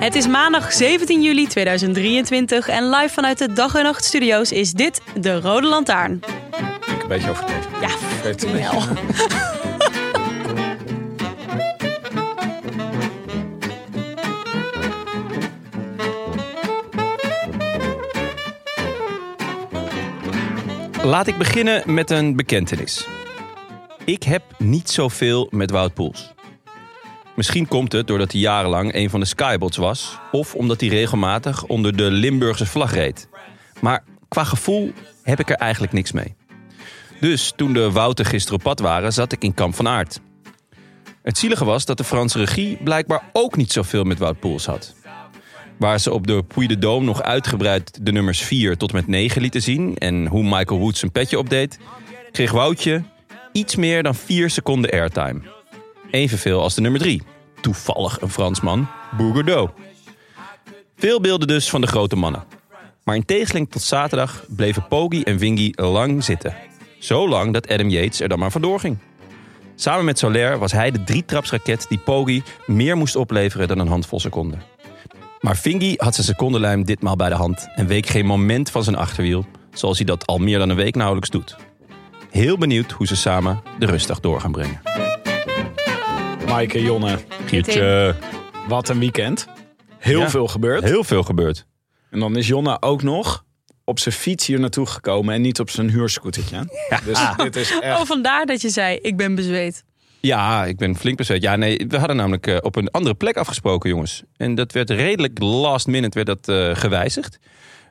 Het is maandag 17 juli 2023 en live vanuit de Dag en Nacht Studio's is dit de Rode Lantaarn. Ik een beetje overdreven. Ja, het hell. Laat ik beginnen met een bekentenis. Ik heb niet zoveel met Wout Poels. Misschien komt het doordat hij jarenlang een van de Skybots was... of omdat hij regelmatig onder de Limburgse vlag reed. Maar qua gevoel heb ik er eigenlijk niks mee. Dus toen de Wouten gisteren op pad waren, zat ik in Kamp van Aert. Het zielige was dat de Franse regie blijkbaar ook niet zoveel met Wout Poels had. Waar ze op de Puy de Dôme nog uitgebreid de nummers 4 tot met 9 lieten zien... en hoe Michael Woods zijn petje opdeed... kreeg Woutje iets meer dan 4 seconden airtime. Evenveel als de nummer 3. Toevallig een Fransman, Bourgodeau. Veel beelden dus van de grote mannen. Maar in tegenstelling tot zaterdag bleven Poggi en Wingy lang zitten. Zo lang dat Adam Yates er dan maar vandoor ging. Samen met Soler was hij de drietrapsraket die Poggi meer moest opleveren dan een handvol seconden. Maar Vingy had zijn secondenlijm ditmaal bij de hand en week geen moment van zijn achterwiel, zoals hij dat al meer dan een week nauwelijks doet. Heel benieuwd hoe ze samen de rustdag door gaan brengen. Maaike, Jonne, Gietje, wat een weekend. Heel Ja. veel gebeurd. heel veel gebeurd. En dan is Jonne ook nog op zijn fiets hier naartoe gekomen en niet op zijn huurscootertje. Dus dit is Oh, echt... vandaar dat je zei, ik ben bezweet. Ja, ik ben flink bezet. Ja, nee, we hadden namelijk eh, op een andere plek afgesproken, jongens. En dat werd redelijk last minute werd dat, eh, gewijzigd.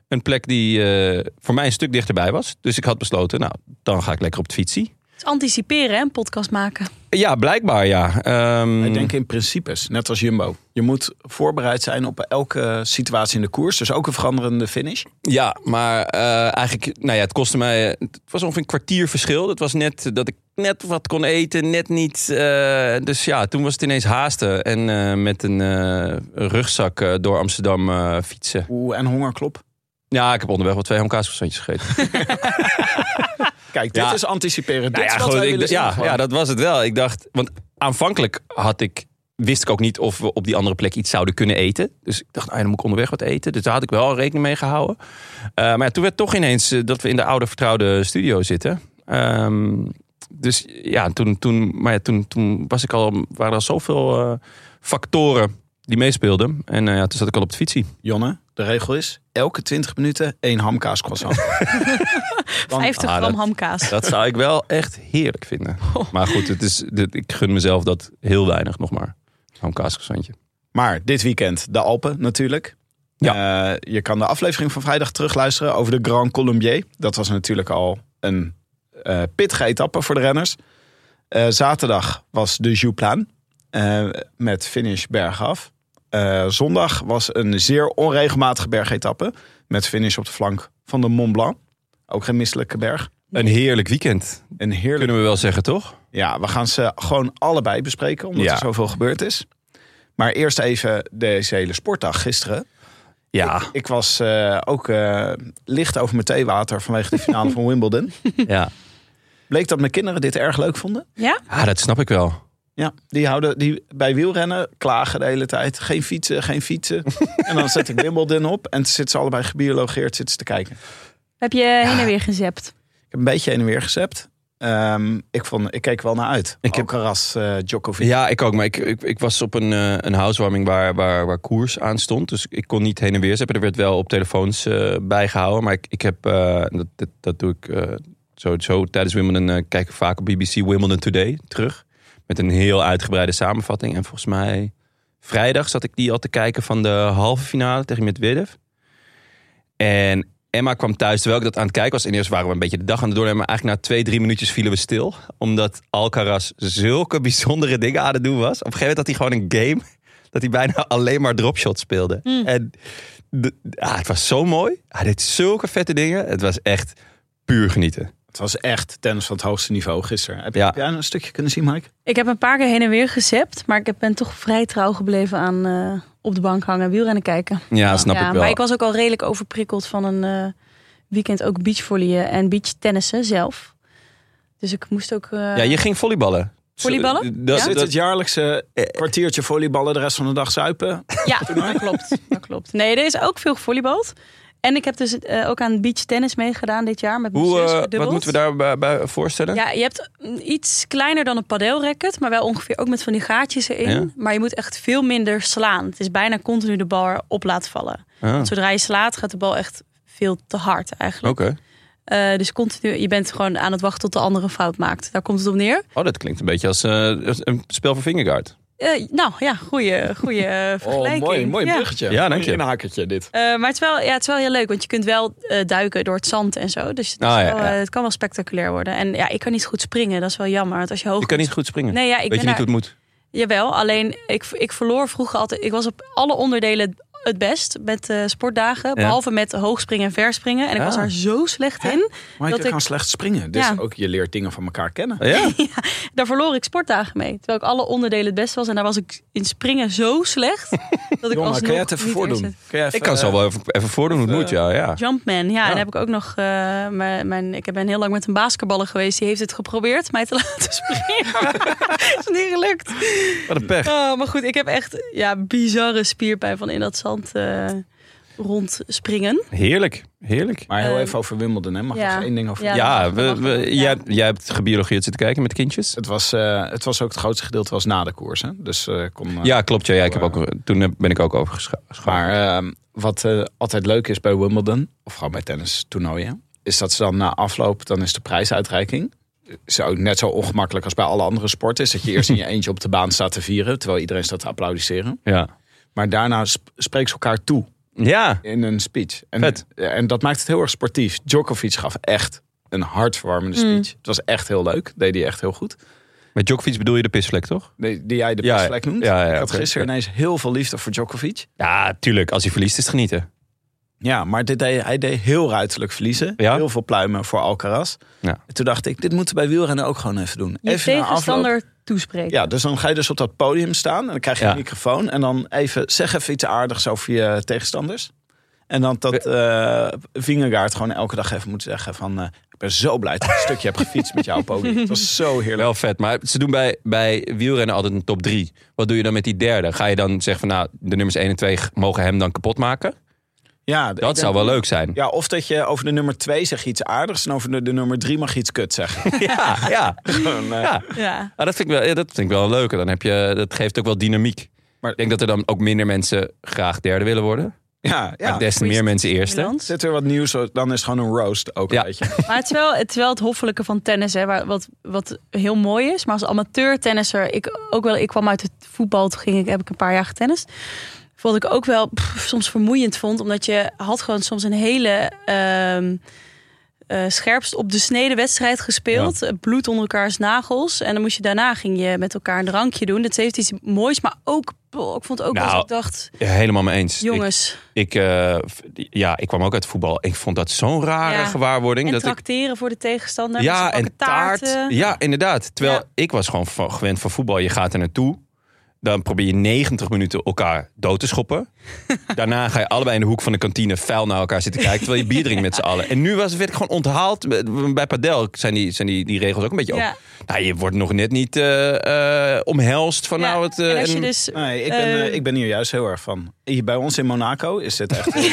Een plek die eh, voor mij een stuk dichterbij was. Dus ik had besloten, nou, dan ga ik lekker op het fietsie. Het is anticiperen, hè, een podcast maken. Ja, blijkbaar, ja. Ehm, Wij denken in principes, net als Jumbo. Je moet voorbereid zijn op elke situatie in de koers. Dus ook een veranderende finish. Ja, maar eh, eigenlijk, nou ja, het kostte mij. Het was ongeveer een kwartier verschil. Het was net dat ik net wat kon eten, net niet. eh, dus ja, toen was het ineens haasten en eh, met een eh, rugzak eh, door Amsterdam eh, fietsen. Oeh, en hongerklop. Ja, ik heb onderweg wel twee hamkaascroissantjes gegeten. Kijk, dit Ja. is anticiperen. Dit Nou ja, is wat goed, wij ik- willen zien ja, dat was het wel. Ik dacht, want aanvankelijk had ik, wist ik ook niet of we op die andere plek iets zouden kunnen eten. Dus ik dacht, nou ja, dan moet ik onderweg wat eten. Dus daar had ik wel rekening mee gehouden. Eh, maar ja, toen werd toch ineens eh, dat we in de oude vertrouwde studio zitten. Ehm, dus ja, toen, toen, maar ja, toen, toen was ik al, waren er al zoveel eh, factoren die meespeelden. En eh, ja, toen zat ik al op de fietsie. Jonne, de regel is elke 20 minuten één hamkaas croissant. Dan- 50 ah, gram dat- hamkaas. Dat zou ik wel echt heerlijk vinden. Maar goed, het is, dit, ik gun mezelf dat heel weinig nog maar. Een kaascroissantje. Maar dit weekend de Alpen natuurlijk. Ja. Eh, je kan de aflevering van vrijdag terugluisteren over de Grand Colombier. Dat was natuurlijk al een eh pittige etappe voor de renners. Eh, zaterdag was de Jouplan eh met finish bergaf. Eh, zondag was een zeer onregelmatige bergetappe met finish op de flank van de Mont Blanc. Ook geen misselijke berg. Een heerlijk weekend, Een heerlijk kunnen we wel zeggen, toch? ja, we gaan ze gewoon allebei bespreken, omdat Ja. er zoveel gebeurd is. Maar eerst even deze hele sportdag gisteren. Ja, Ik was eh, ook eh, licht over mijn theewater vanwege de finale van Wimbledon. ja. Bleek dat mijn kinderen dit erg leuk vonden. Ja? Ah, dat snap ik wel. Ja, die houden die bij wielrennen klagen de hele tijd. Geen fietsen, geen fietsen. en dan zet ik Wimbledon op en zitten ze allebei gebiologeerd zitten ze te kijken. Heb je heen en weer gezept? Ik heb een beetje heen en weer gezept. Ehm, ik, vond, ik keek wel naar uit. Ik heb- Alcaraz, eh Djokovic. Ja, ik ook. Maar ik, ik, ik was op een, eh, een housewarming waar, waar, waar koers aan stond. Dus ik kon niet heen en weer zetten. Er werd wel op telefoons eh, bijgehouden. Maar ik, ik heb, eh, dat, dat, dat doe ik eh, sowieso tijdens Wimbledon. kijk ik vaak op BBC Wimbledon Today terug. Met een heel uitgebreide samenvatting. En volgens mij vrijdag zat ik die al te kijken van de halve finale tegen Medvedev. En Emma kwam thuis terwijl ik dat aan het kijken was. En eerst waren we een beetje de dag aan het doornemen. Maar eigenlijk na twee, drie minuutjes vielen we stil. Omdat Alcaraz zulke bijzondere dingen aan het doen was. Op een gegeven moment had hij gewoon een game. Dat hij bijna alleen maar dropshots speelde. En de, ah, het was zo mooi. Hij deed zulke vette dingen. Het was echt puur genieten. Het was echt tennis van het hoogste niveau gisteren. Heb, je- Ja. heb jij een stukje kunnen zien, Mike? Ik heb een paar keer heen en weer gezept, maar ik ben toch vrij trouw gebleven aan eh, op de bank hangen, wielrennen kijken. Ja, snap ja, ik wel. maar ik was ook al redelijk overprikkeld van een eh, weekend ook beachvolleyen en beachtennissen zelf. Dus ik moest ook. eh, Ja, je ging volleyballen. Volleyballen? Dat, Ja? Zit dat- het jaarlijkse kwartiertje volleyballen de rest van de dag zuipen? Ja, dat klopt. Dat klopt. Nee, er is ook veel gevolleybald. En ik heb dus eh, ook aan beachtennis meegedaan dit jaar met mijn hoe, zus eh, wat moeten we daarbij bij voorstellen? Ja, je hebt iets kleiner dan een padelracket, maar wel ongeveer ook met van die gaatjes erin. Ja. Maar je moet echt veel minder slaan. Het is bijna continu de bal erop laten vallen. Ah, Want zodra je slaat, gaat de bal echt veel te hard eigenlijk. Oké. Eh, dus continu, je bent gewoon aan het wachten tot de andere fout maakt. Daar komt het op neer. Oh, dat klinkt een beetje als een spel voor Fingerguard. Eh, nou ja, goede, goede vergelijking. Oh, mooi, mooi Ja. bruggetje. Ja, dank je. Een hakertje dit. Eh, maar het is, wel, ja, het is wel heel leuk, want je kunt wel eh, duiken door het zand en zo. Dus het, Ah, ja, wel, ja. het kan wel spectaculair worden. En ja, ik kan niet goed springen, dat is wel jammer. Want als je hoog Je kan niet goed springen. Nee, ja, ik Weet ben je niet daar- hoe het moet? Jawel, alleen ik, ik verloor vroeger altijd. Ik was op alle onderdelen het best met eh, sportdagen. Behalve met hoogspringen en verspringen. En ik was Ah. daar zo slecht Hè? in. Maar Dat je ik- kan slecht springen. Dus Ja. ook je leert dingen van elkaar kennen. Ja? Daar verloor ik sportdagen mee. Terwijl ik alle onderdelen het best was. En daar was ik in springen zo slecht. Dat ik Jongen, alsnog kan jij het even voordoen? even, Ik kan zo eh, wel even, even voordoen hoe het moet, ja. ja. Jumpman, ja, En dan heb ik ook nog. eh, mijn, mijn, ik ben heel lang met een basketballer geweest. Die heeft het geprobeerd mij te laten springen. is niet gelukt. Wat een pech. Oh, maar goed, ik heb echt ja, bizarre spierpijn van in dat zand eh, rondspringen. Heerlijk, heerlijk. Maar heel Eh, even over Wimbledon, hè? Mag ik ja. er één ding over Ja. Ja, we, jij, jij hebt gebiologeerd zitten kijken met de kindjes? Het was, eh, het was ook het grootste gedeelte was na de koers. Hè? Dus eh, kon, eh, Ja, klopt. Ja, ja, ik heb ook, toen heb- ben ik ook overgeschakeld. Maar ehm, wat eh, altijd leuk is bij Wimbledon, of gewoon bij tennistoernooien, is dat ze dan na afloop, dan is de prijsuitreiking. Is ook net zo ongemakkelijk als bij alle andere sporten. Is dat je eerst in je eentje op de baan staat te vieren, terwijl iedereen staat te applaudisseren. Ja. Maar daarna sp- spreekt ze elkaar toe Ja, in een speech. En, Vet. en dat maakt het heel erg sportief. Djokovic gaf echt een hartverwarmende Mm. speech. Het was echt heel leuk. Deed hij echt heel goed. met Djokovic bedoel je de pisvlek, toch? Die, die jij de Ja, pisvlek noemt. ja, ja, ik had gisteren ineens heel veel liefde voor Djokovic. Ja, tuurlijk. Als hij verliest is het genieten. Ja, maar dit deed, hij deed heel ruiterlijk verliezen. Ja? Heel veel pluimen voor Alcaraz. Ja. En toen dacht ik, dit moeten we bij wielrennen ook gewoon even doen. Je even tegenstander toespreken. Ja, dus dan ga je dus op dat podium staan. En dan krijg je Ja. een microfoon. En dan even, zeg even iets aardigs over je tegenstanders. En dan dat eh Vingegaard gewoon elke dag even moet zeggen van... eh, ik ben zo blij dat ik een stukje heb gefietst met jou op podium. Het was zo heerlijk. Wel vet. Maar ze doen bij, bij wielrennen altijd een top 3. Wat doe je dan met die derde? Ga je dan zeggen van nou, de nummers 1 en 2 mogen hem dan kapot maken? Ja, Dat zou wel leuk zijn. Ja, of dat je over de nummer 2 zeg je iets aardigs. En over de, de nummer 3 mag je iets kut zeggen. Ja, ja. Gewoon, eh, ja. Ja. Ah, dat, vind ik wel, ja, dat vind ik wel leuker. Dan heb je, dat geeft ook wel dynamiek. Maar- ik denk dat er dan ook minder mensen graag derde willen worden. ja, ja. maar des te meer mensen eerste. Zit er wat nieuws, dan is het gewoon een roast ook Ja. een beetje. Maar het is, wel, het is wel het hoffelijke van tennis, hè, wat, wat heel mooi is. Maar als amateur tennisser, ik, ook wel, ik kwam uit het voetbal, toen ging ik, heb ik een paar jaar getennist. Wat ik ook wel pff, soms vermoeiend vond, omdat je had gewoon soms een hele eh, scherpst op de snede wedstrijd gespeeld. Bloed onder elkaars nagels. En dan moest je daarna ging je met elkaar een drankje doen. Dat heeft iets moois, maar ook, oh, ik vond ook Nou, eens, ik dacht, Ja, helemaal mee eens. jongens, Ik, ik, eh, ja, ik kwam ook uit voetbal. Ik vond dat zo'n rare Ja. gewaarwording. en dat ik, tracteren voor de tegenstander. ja, en taart. taarten. Ja, inderdaad. Terwijl Ja. ik was gewoon van, gewend van voetbal. Je gaat er naartoe. Dan probeer je 90 minuten elkaar dood te schoppen. Daarna ga je allebei in de hoek van de kantine vuil naar elkaar zitten kijken. Terwijl je bier drinkt met z'n allen. En nu was, werd ik gewoon onthaald. Bij Padel zijn die, zijn die, die regels ook een beetje Ja. op. Nou, je wordt nog net niet eh, eh, omhelst van Ja, nou het... eh, en als je en- dus... Nee, ik ben, ik ben hier juist heel erg van. Hier bij ons in Monaco is dit echt... is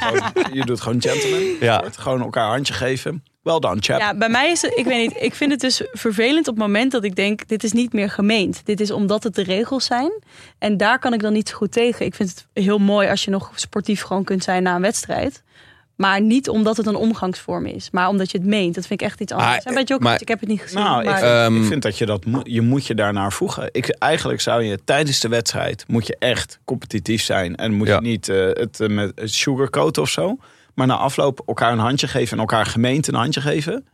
gewoon- je doet gewoon gentleman. Ja. Gewoon elkaar een handje geven. Wel dan, chap. Ja, bij mij is het, ik weet niet, ik vind het dus vervelend op het moment dat ik denk, dit is niet meer gemeend. Dit is omdat het de regels zijn. En daar kan ik dan niet zo goed tegen. Ik vind het heel mooi als je nog sportief gewoon kunt zijn na een wedstrijd. Maar niet omdat het een omgangsvorm is, maar omdat je het meent. Dat vind ik echt iets anders. Maar- en bij maar- ik heb het niet gezien. Nou, ik maar, vind, Ehm, ik vind dat je dat moet, je moet je daarnaar voegen. Ik, eigenlijk zou je tijdens de wedstrijd moet je echt competitief zijn en moet Ja. je niet eh, het eh, met het sugarcoat of zo, maar na afloop elkaar een handje geven en elkaar gemeend een handje geven.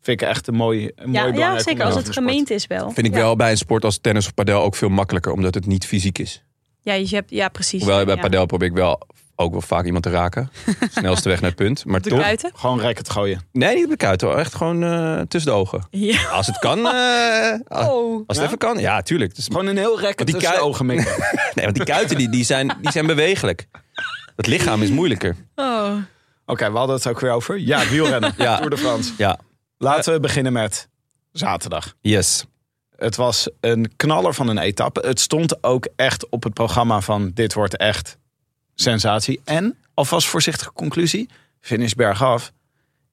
Vind ik echt een mooi, een mooi ja, ja, belangrijk zeker als het gemeend is wel. Vind ik ja. wel bij een sport als tennis of padel ook veel makkelijker. Omdat het niet fysiek is. Ja, je hebt, ja precies. Hoewel bij ja. padel probeer ik wel ook wel vaak iemand te raken. Snelste weg naar het punt. Maar De toch... kuiten? Gewoon racket gooien. Nee, niet op de kuit hoor. Echt gewoon eh, tussen de ogen. Ja. Als het kan. eh, als Oh. het Ja? even kan. Ja, tuurlijk. Dus, Gewoon een heel racket die tussen de ogen mikken. nee, want die kuiten die, die, zijn, die zijn bewegelijk. Het lichaam is moeilijker. Oh. Oké, we hadden het ook weer over. Ja, wielrennen. Ja. Tour de France. Ja, Laten we beginnen met zaterdag. yes. Het was een knaller van een etappe. Het stond ook echt op het programma van dit wordt echt sensatie. En, alvast voorzichtige conclusie, finish bergaf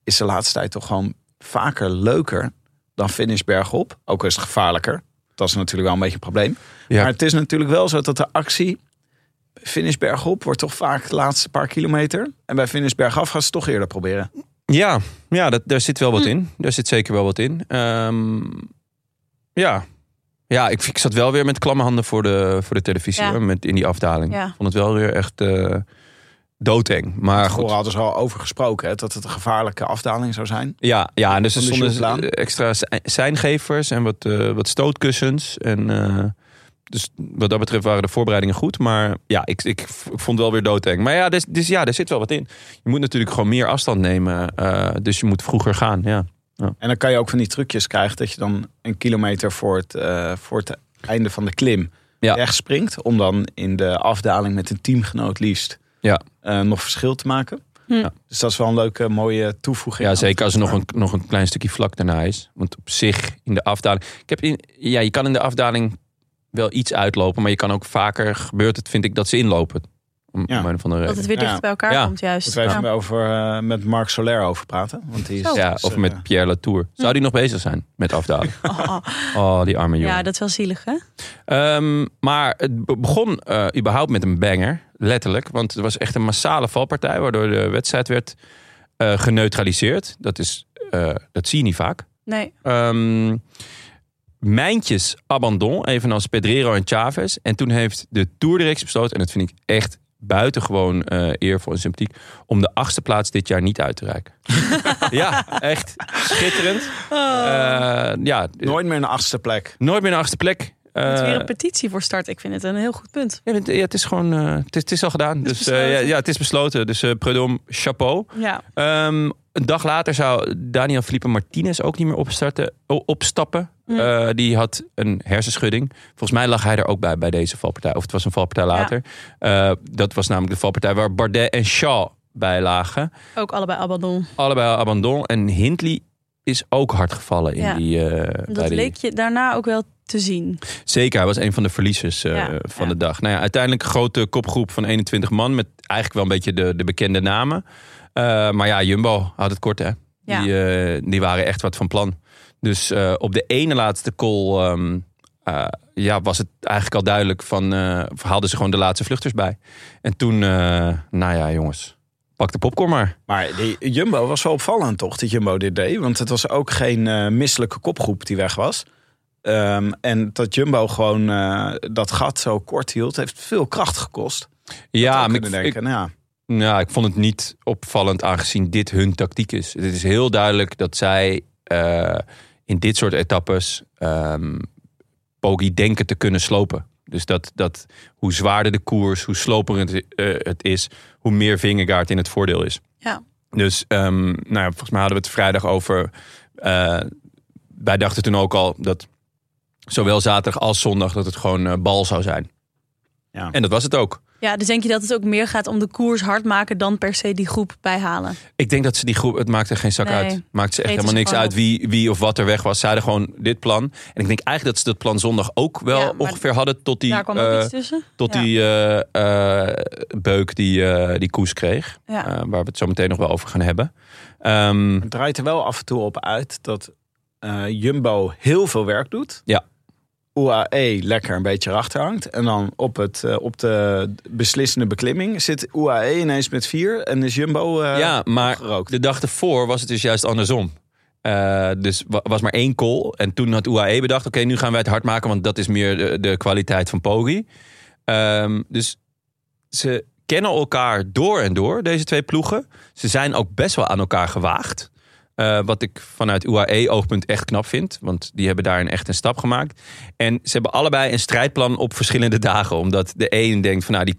is de laatste tijd toch gewoon vaker leuker dan finish bergop. Ook is het gevaarlijker. Dat is natuurlijk wel een beetje een probleem. Ja. Maar het is natuurlijk wel zo dat de actie finish bergop wordt toch vaak de laatste paar kilometer. En bij finish bergaf gaan ze het toch eerder proberen. Ja, ja dat, daar zit wel wat in. Daar zit zeker wel wat in. Ehm, ja. Ja, ik, ik zat wel weer met klamme handen voor de, voor de televisie Ja. hoor, met, in die afdaling. Ja. Ik vond het wel weer echt eh doodeng. Maar Goed. goed. hadden ze al over gesproken, hè, dat het een gevaarlijke afdaling zou zijn. Ja, ja en dus er stonden extra se- seingevers en wat, eh, wat stootkussens. En, eh, dus wat dat betreft waren de voorbereidingen goed. Maar ja, ik, ik, ik vond het wel weer doodeng. Maar ja, dus, dus ja, er zit wel wat in. Je moet natuurlijk gewoon meer afstand nemen. eh, dus je moet vroeger gaan, ja. En dan kan je ook van die trucjes krijgen dat je dan een kilometer voor het, eh, voor het einde van de klim Ja. wegspringt. Om dan in de afdaling met een teamgenoot liefst Ja. eh, nog verschil te maken. Hm. Ja. Dus dat is wel een leuke mooie toevoeging. Ja, zeker als er nog een, nog een klein stukje vlak daarna is. Want op zich in de afdaling. Ik heb in, ja, je kan in de afdaling wel iets uitlopen. Maar je kan ook vaker, gebeurt het, vind ik, dat ze inlopen. Om, Ja. om een of andere Dat het weer dichter Ja. bij elkaar Ja. komt juist. Dat we even Ja. over, eh, met Marc Soler over praten. Want die is. Ja, is, of eh, met Pierre Latour. Zou die nog bezig zijn met afdaling? Oh, oh. Die arme jongen. Ja, dat is wel zielig hè? Ehm, maar het be- begon eh, überhaupt met een banger, letterlijk. Want het was echt een massale valpartij, waardoor de wedstrijd werd eh, geneutraliseerd. Dat, is, eh, dat zie je niet vaak. Nee. Ehm mijntjes abandon, evenals Pedrero en Chavez. En toen heeft de Tourdirectie besloten, en dat vind ik echt buitengewoon eh eervol en sympathiek, om de achtste plaats dit jaar niet uit te reiken. ja, echt schitterend. Eh, ja, nooit meer een achtste plek. nooit meer een achtste plek. Het is weer Eh, een petitie voor start. Ik vind het een heel goed punt. ja, het- het is gewoon, eh, het, is, het is al gedaan. is dus eh, ja, ja, het is besloten. Dus eh Prudhomme, chapeau. Ja. Ehm, een dag later zou Daniel Felipe Martinez ook niet meer opstarten, opstappen. Hm. Eh, die had een hersenschudding. Volgens mij lag hij er ook bij bij deze valpartij. Of het was een valpartij later. Eh, dat was namelijk de valpartij waar Bardet en Shaw bij lagen. Ook allebei abandon. Allebei abandon. En Hindley is ook hard gevallen in Ja. die... bij Dat die- leek je daarna ook wel te zien. Zeker, hij was een van de verliezers Ja, van ja. de dag. Nou ja, uiteindelijk een grote kopgroep van 21 man met eigenlijk wel een beetje de, de bekende namen. Maar ja, Jumbo had het kort hè. Die, die waren echt wat van plan. Dus eh, op de ene laatste call ehm, eh, ja, was het eigenlijk al duidelijk van... eh haalden ze gewoon de laatste vluchters bij. En toen, nou ja jongens, pak de popcorn maar. Maar die Jumbo was wel opvallend toch, dat Jumbo dit deed. Want het was ook geen misselijke kopgroep die weg was. Ehm, en dat Jumbo gewoon dat gat zo kort hield, heeft veel kracht gekost. Ja, maar kunnen ik, denken, nou ja. Nou, ik vond het niet opvallend aangezien dit hun tactiek is. Het is heel duidelijk dat zij in dit soort etappes ehm Poggi denken te kunnen slopen. Dus dat, dat hoe zwaarder de koers, hoe sloperend het, eh, het is, hoe meer Vingegaard in het voordeel is. Ja. Dus ehm, nou ja, volgens mij hadden we het vrijdag over. eh, wij dachten toen ook al dat zowel zaterdag als zondag dat het gewoon eh, bal zou zijn. Ja. En dat was het ook. Ja, dus denk je dat het ook meer gaat om de koers hard maken dan per se die groep bijhalen? Ik denk dat ze die groep, het maakte geen zak Nee. uit. Maakte ze echt helemaal niks uit wie, wie of wat er weg was. Ze hadden gewoon dit plan. En ik denk eigenlijk dat ze dat plan zondag ook wel Ja, ongeveer hadden tot die, Daar kwam ook eh, iets tussen. tot Ja. die eh, eh, beuk die, eh, die Koes kreeg. Ja. Waar we het zo meteen nog wel over gaan hebben. Ehm, Het draait er wel af en toe op uit dat eh, Jumbo heel veel werk doet. Ja. UAE lekker een beetje erachter hangt. En dan op, het, eh, op de beslissende beklimming zit UAE ineens met vier. En is Jumbo eh, ja, maar gerookt. de dag ervoor was het dus juist andersom. Eh, dus wa- was maar één call. En toen had UAE bedacht, oké, nu gaan wij het hard maken. Want dat is meer de, de kwaliteit van Poggi. Ehm, dus ze kennen elkaar door en door, deze twee ploegen. Ze zijn ook best wel aan elkaar gewaagd. Eh, wat ik vanuit UAE-oogpunt echt knap vind. Want die hebben daarin echt een stap gemaakt. En ze hebben allebei een strijdplan op verschillende dagen. Omdat de een denkt van nou, die,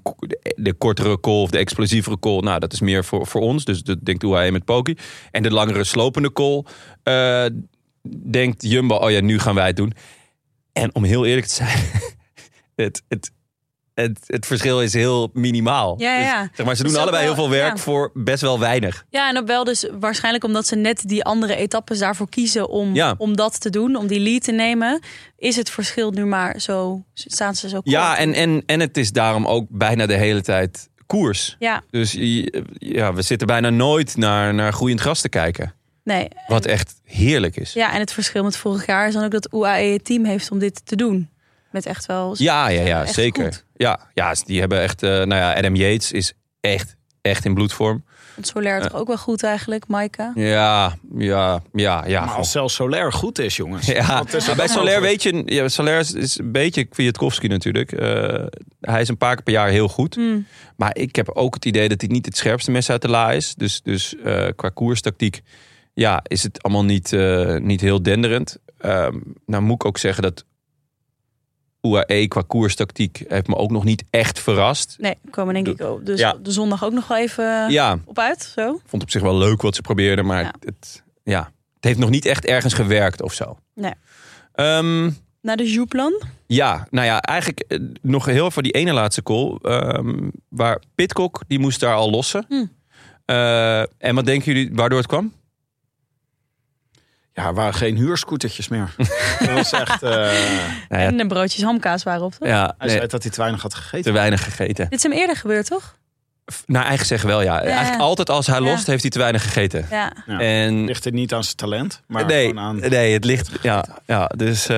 de, kortere call of de explosievere call. Nou, dat is meer voor, voor ons. Dus dat denkt UAE met Poki. En de langere slopende call eh, denkt Jumbo, oh ja, nu gaan wij het doen. En om heel eerlijk te zijn, het, het, het, het verschil is heel minimaal. Ja, ja. Dus, zeg maar, ze doen allebei heel veel werk ja. voor best wel weinig. Ja, en ook wel dus waarschijnlijk omdat ze net die andere etappes daarvoor kiezen om, Ja. om dat te doen, om die lead te nemen, is het verschil nu maar zo, staan ze zo kort. Ja, en, en, en het is daarom ook bijna de hele tijd koers. Ja, Dus ja, we zitten bijna nooit naar, naar groeiend gras te kijken. nee. Wat echt heerlijk is. Ja, en het verschil met vorig jaar is dan ook dat UAE het team heeft om dit te doen. Met echt wel... Ja, ja, ja, zeker. goed. Ja, ja, die hebben echt... eh, nou ja, Adam Yates is echt, echt in bloedvorm. Want Soler toch ook wel goed eigenlijk, Maika. Ja, ja, ja, ja. Maar als zelfs Soler goed is, jongens. Ja, is bij mogelijk? weet je, ja, Soler is, is een beetje Kwiatkowski natuurlijk. Eh, hij is een paar keer per jaar heel goed. Hmm. Maar ik heb ook het idee dat hij niet het scherpste mes uit de la is. Dus, dus eh, qua koerstactiek ja, is het allemaal niet, eh, niet heel denderend. Ehm, nou moet ik ook zeggen dat UAE qua koerstactiek heeft me ook nog niet echt verrast. Nee, komen denk ik ook. Dus Ja. de zondag ook nog wel even Ja, op uit. Zo. vond op zich wel leuk wat ze probeerden, maar Ja. Het, ja, het heeft nog niet echt ergens gewerkt of zo. Nee. Ehm, Naar de Jouplan. Ja, nou ja, eigenlijk eh, nog heel voor die ene laatste call. ehm, waar Pitcock, die moest daar al lossen. Hm. Eh, en wat denken jullie waardoor het kwam? Ja, er waren geen huurscootertjes meer. dat was echt... eh, Nou ja, En de broodjes hamkaas waren op. toch? ja, hij nee, zei dat hij te weinig had gegeten. te weinig gegeten. Dit is hem eerder gebeurd, toch? Nou, eigen zeggen wel ja. Eigenlijk altijd als hij Ja. lost, heeft hij te weinig gegeten. Ja. Ja. En Ligt het niet aan zijn talent, maar nee, gewoon aan... nee, het ligt. Ja, ja dus eh,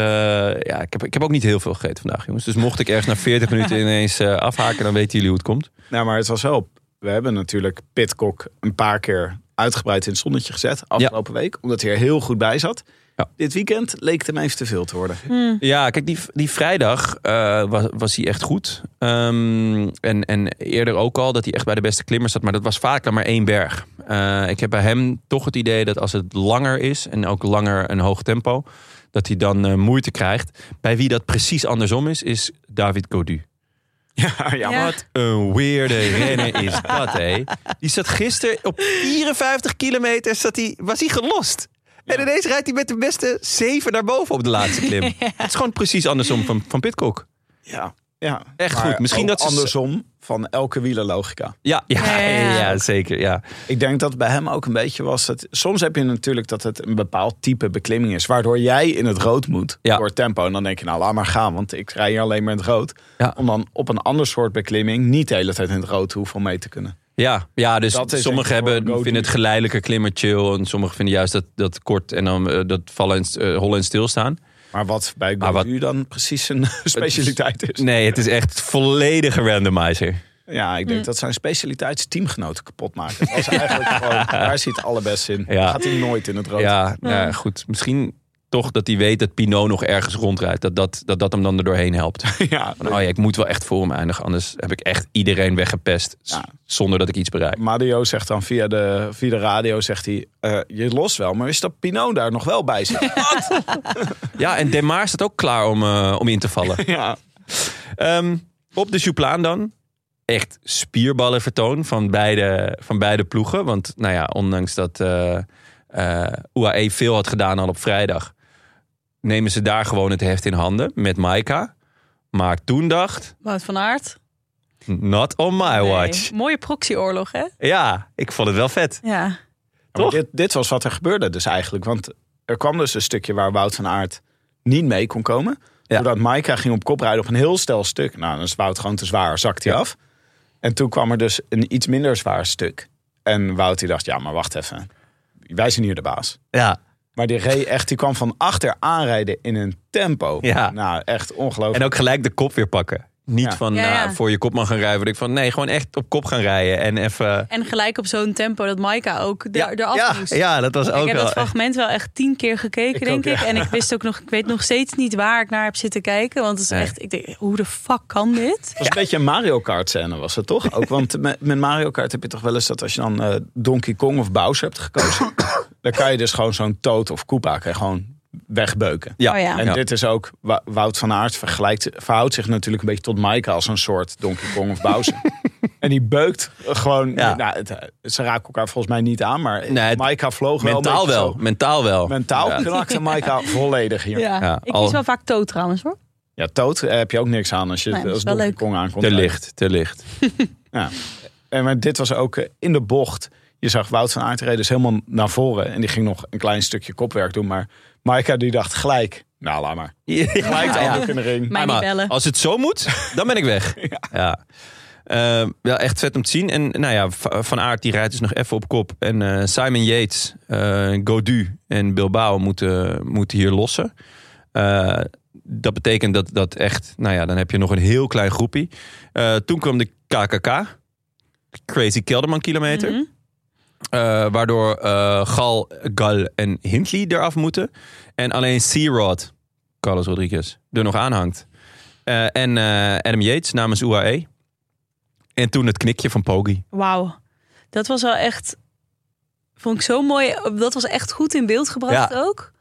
ja, ik, heb, ik heb ook niet heel veel gegeten vandaag, jongens. Dus mocht ik ergens na 40 minuten ineens eh, afhaken, dan weten jullie hoe het komt. Nou, maar het was wel... We hebben natuurlijk Pitcock een paar keer uitgebreid in het zonnetje gezet afgelopen week. Omdat hij er heel goed bij zat. Ja. Dit weekend leek het hem even te veel te worden. Hm. Ja, kijk, die, die vrijdag eh, was, was hij echt goed. Ehm, en, en eerder ook al dat hij echt bij de beste klimmers zat. Maar dat was vaak dan maar één berg. Eh, ik heb bij hem toch het idee dat als het langer is... en ook langer een hoog tempo... dat hij dan eh, moeite krijgt. Bij wie dat precies andersom is, is David Godu. Ja, ja, Ja. Wat een weirde renner is dat, hé. Die zat gisteren op 54 kilometer, zat hij, was hij gelost. En ineens rijdt hij met de beste zeven naar boven op de laatste klim. Het is gewoon precies andersom van, van Pitcock. ja, ja. Echt Maar goed. Misschien ook dat ze- andersom van elke wielerlogica. Ja, ja, Ja, ja, ja, ja. zeker. Ja. Ik denk dat bij hem ook een beetje was. Het, soms heb je natuurlijk dat het een bepaald type beklimming is. Waardoor jij in het rood moet Ja. door tempo. En dan denk je nou laat maar gaan. Want ik rij hier alleen maar in het rood. Ja. Om dan op een ander soort beklimming niet de hele tijd in het rood te hoeven om mee te kunnen. Ja, ja, dus Dat sommigen hebben, vinden het geleidelijke klimmen chill. En sommigen vinden juist dat, dat kort en dan eh, dat vallen en eh, hollen en stilstaan. Maar wat bij wat- Godu dan precies zijn specialiteit is. Nee, het is echt volledige randomizer. Ja, ik denk Hm. dat zijn specialiteit zijn teamgenoten kapot maken. Dat was eigenlijk gewoon, daar zit het allerbest in. Ja. Gaat hij nooit in het rood. Ja, nou ja, goed. Misschien toch dat hij weet dat Pinot nog ergens rondrijdt. Dat dat, dat, dat hem dan er doorheen helpt. ja. Van, oh ja, ik moet wel echt voor hem eindigen. Anders heb ik echt iedereen weggepest. Ja. Zonder dat ik iets bereik. Mario zegt dan via de, via de radio, zegt hij, eh, je lost wel, maar is dat Pinot daar nog wel bij zit? Ja, en Demar staat ook klaar om, eh, om in te vallen. ja. Ehm, op de Jouplaan dan. Echt spierballenvertoon van beide, van beide ploegen. Want nou ja, ondanks dat eh, eh, UAE veel had gedaan al op vrijdag... nemen ze daar gewoon het heft in handen met Maika. Maar toen dacht, Wout van Aert. not on my Nee. watch. Mooie proxyoorlog, hè? Ja, ik vond het wel vet. Ja. Toch? dit, dit was wat er gebeurde dus eigenlijk. Want er kwam dus een stukje waar Wout van Aert niet mee kon komen. Ja. Doordat Maika ging op kop rijden op een heel stel stuk. Nou, dan is Wout gewoon te zwaar, zakt hij Ja. af. En toen kwam er dus een iets minder zwaar stuk. En Wout die dacht, ja, maar wacht even. Wij zijn hier de baas. Ja. Maar die reed echt, die kwam van achter aanrijden in een tempo. Ja. Nou, echt ongelooflijk. En ook gelijk de kop weer pakken. Niet Ja. van Ja, ja. nou, voor je kopman gaan rijden. Ik van nee, gewoon echt op kop gaan rijden. En even. En gelijk op zo'n tempo dat Maika ook er, eraf ja, moest. ja, dat was ik ook heb wel. dat fragment wel echt tien keer gekeken, Ik denk ook, ik. ja. En ik wist ook nog, ik weet nog steeds niet waar ik naar heb zitten kijken. Want het is Nee. echt, ik denk, hoe de fuck kan dit? Het was een beetje een Mario Kart scène, was het toch? Ook, want met, met Mario Kart heb je toch wel eens dat als je dan eh, Donkey Kong of Bowser hebt gekozen... dan kan je dus gewoon zo'n Toad of Koopa kan je gewoon wegbeuken. Ja. Oh ja. En Ja. dit is ook, Wout van Aert vergelijkt, verhoudt zich natuurlijk een beetje tot Maika als een soort Donkey Kong of Bowser. en die beukt gewoon, Ja. nou, het, ze raken elkaar volgens mij niet aan, maar Nee, Maika vloog Mentaal wel. Mentaal wel. Mentaal Ja. knakte Maika volledig hier. Ja, Ja. Ja, ik al- kies wel vaak Toad trouwens hoor. Toad eh, heb je ook niks aan als je Nee, als Donkey leuk. Kong aankomt. Te licht, te licht. Ja. En maar dit was ook eh, in de bocht. Je zag Wout van Aert rijden dus helemaal naar voren. En die ging nog een klein stukje kopwerk doen. Maar Maika die dacht gelijk, nou laat maar. Gelijk de Ja. handdoek in de ring. Mij Maar niet bellen. Als het zo moet, dan ben ik weg. ja. Eh, ja, echt vet om te zien. En nou ja, Van Aert die rijdt dus nog even op kop. En eh, Simon Yates, eh Godu en Bilbao moeten, moeten hier lossen. Eh, dat betekent dat, dat echt, nou ja, dan heb je nog een heel klein groepie. Eh, toen kwam de KKK, Crazy Kelderman kilometer. Mhm. Waardoor eh, Gal, Gal en Hindley eraf moeten. En alleen Searod, Carlos Rodriguez, er nog aanhangt. Eh, en eh, Adam Yates namens UAE. En toen het knikje van Poggi. Wauw. Dat was wel echt, vond ik zo mooi. Dat was echt goed in beeld gebracht Ja. ook.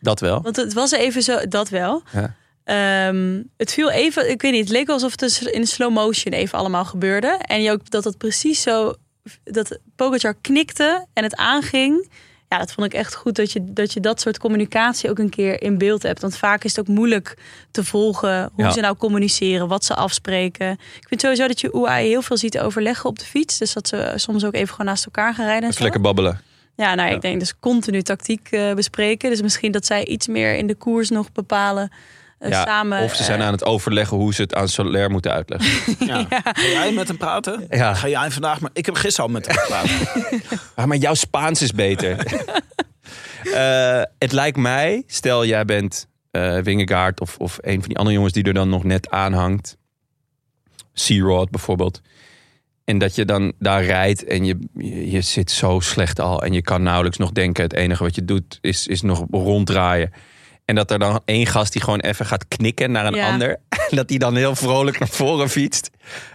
Dat wel. Want het was even zo, dat wel. Ja. Ehm, het viel even, ik weet niet, het leek alsof het dus in slow motion even allemaal gebeurde. En je ook dat het precies zo, dat Pogacar knikte en het aanging. Ja, dat vond ik echt goed dat je, dat je dat soort communicatie ook een keer in beeld hebt. Want vaak is het ook moeilijk te volgen hoe Ja. ze nou communiceren, wat ze afspreken. Ik vind sowieso dat je UAE heel veel ziet overleggen op de fiets. Dus dat ze soms ook even gewoon naast elkaar gaan rijden. En zo. lekker babbelen. Ja, nou, Ja. ik denk dus continu tactiek eh, bespreken. Dus misschien dat zij iets meer in de koers nog bepalen. Eh, Ja, samen. of ze zijn eh, aan het overleggen hoe ze het aan Soler moeten uitleggen. Ja. Ga jij met hem praten? Ja. Ga jij vandaag maar. Ik heb gisteren al met hem gepraat. Ah, maar jouw Spaans is beter. Eh, het lijkt mij, stel jij bent eh Wingegaard of, of een van die andere jongens die er dan nog net aanhangt. Searod bijvoorbeeld. En dat je dan daar rijdt en je, je, je zit zo slecht al. En je kan nauwelijks nog denken. Het enige wat je doet is, is nog ronddraaien. En dat er dan één gast die gewoon even gaat knikken naar een Ja. ander. En dat die dan heel vrolijk naar voren fietst.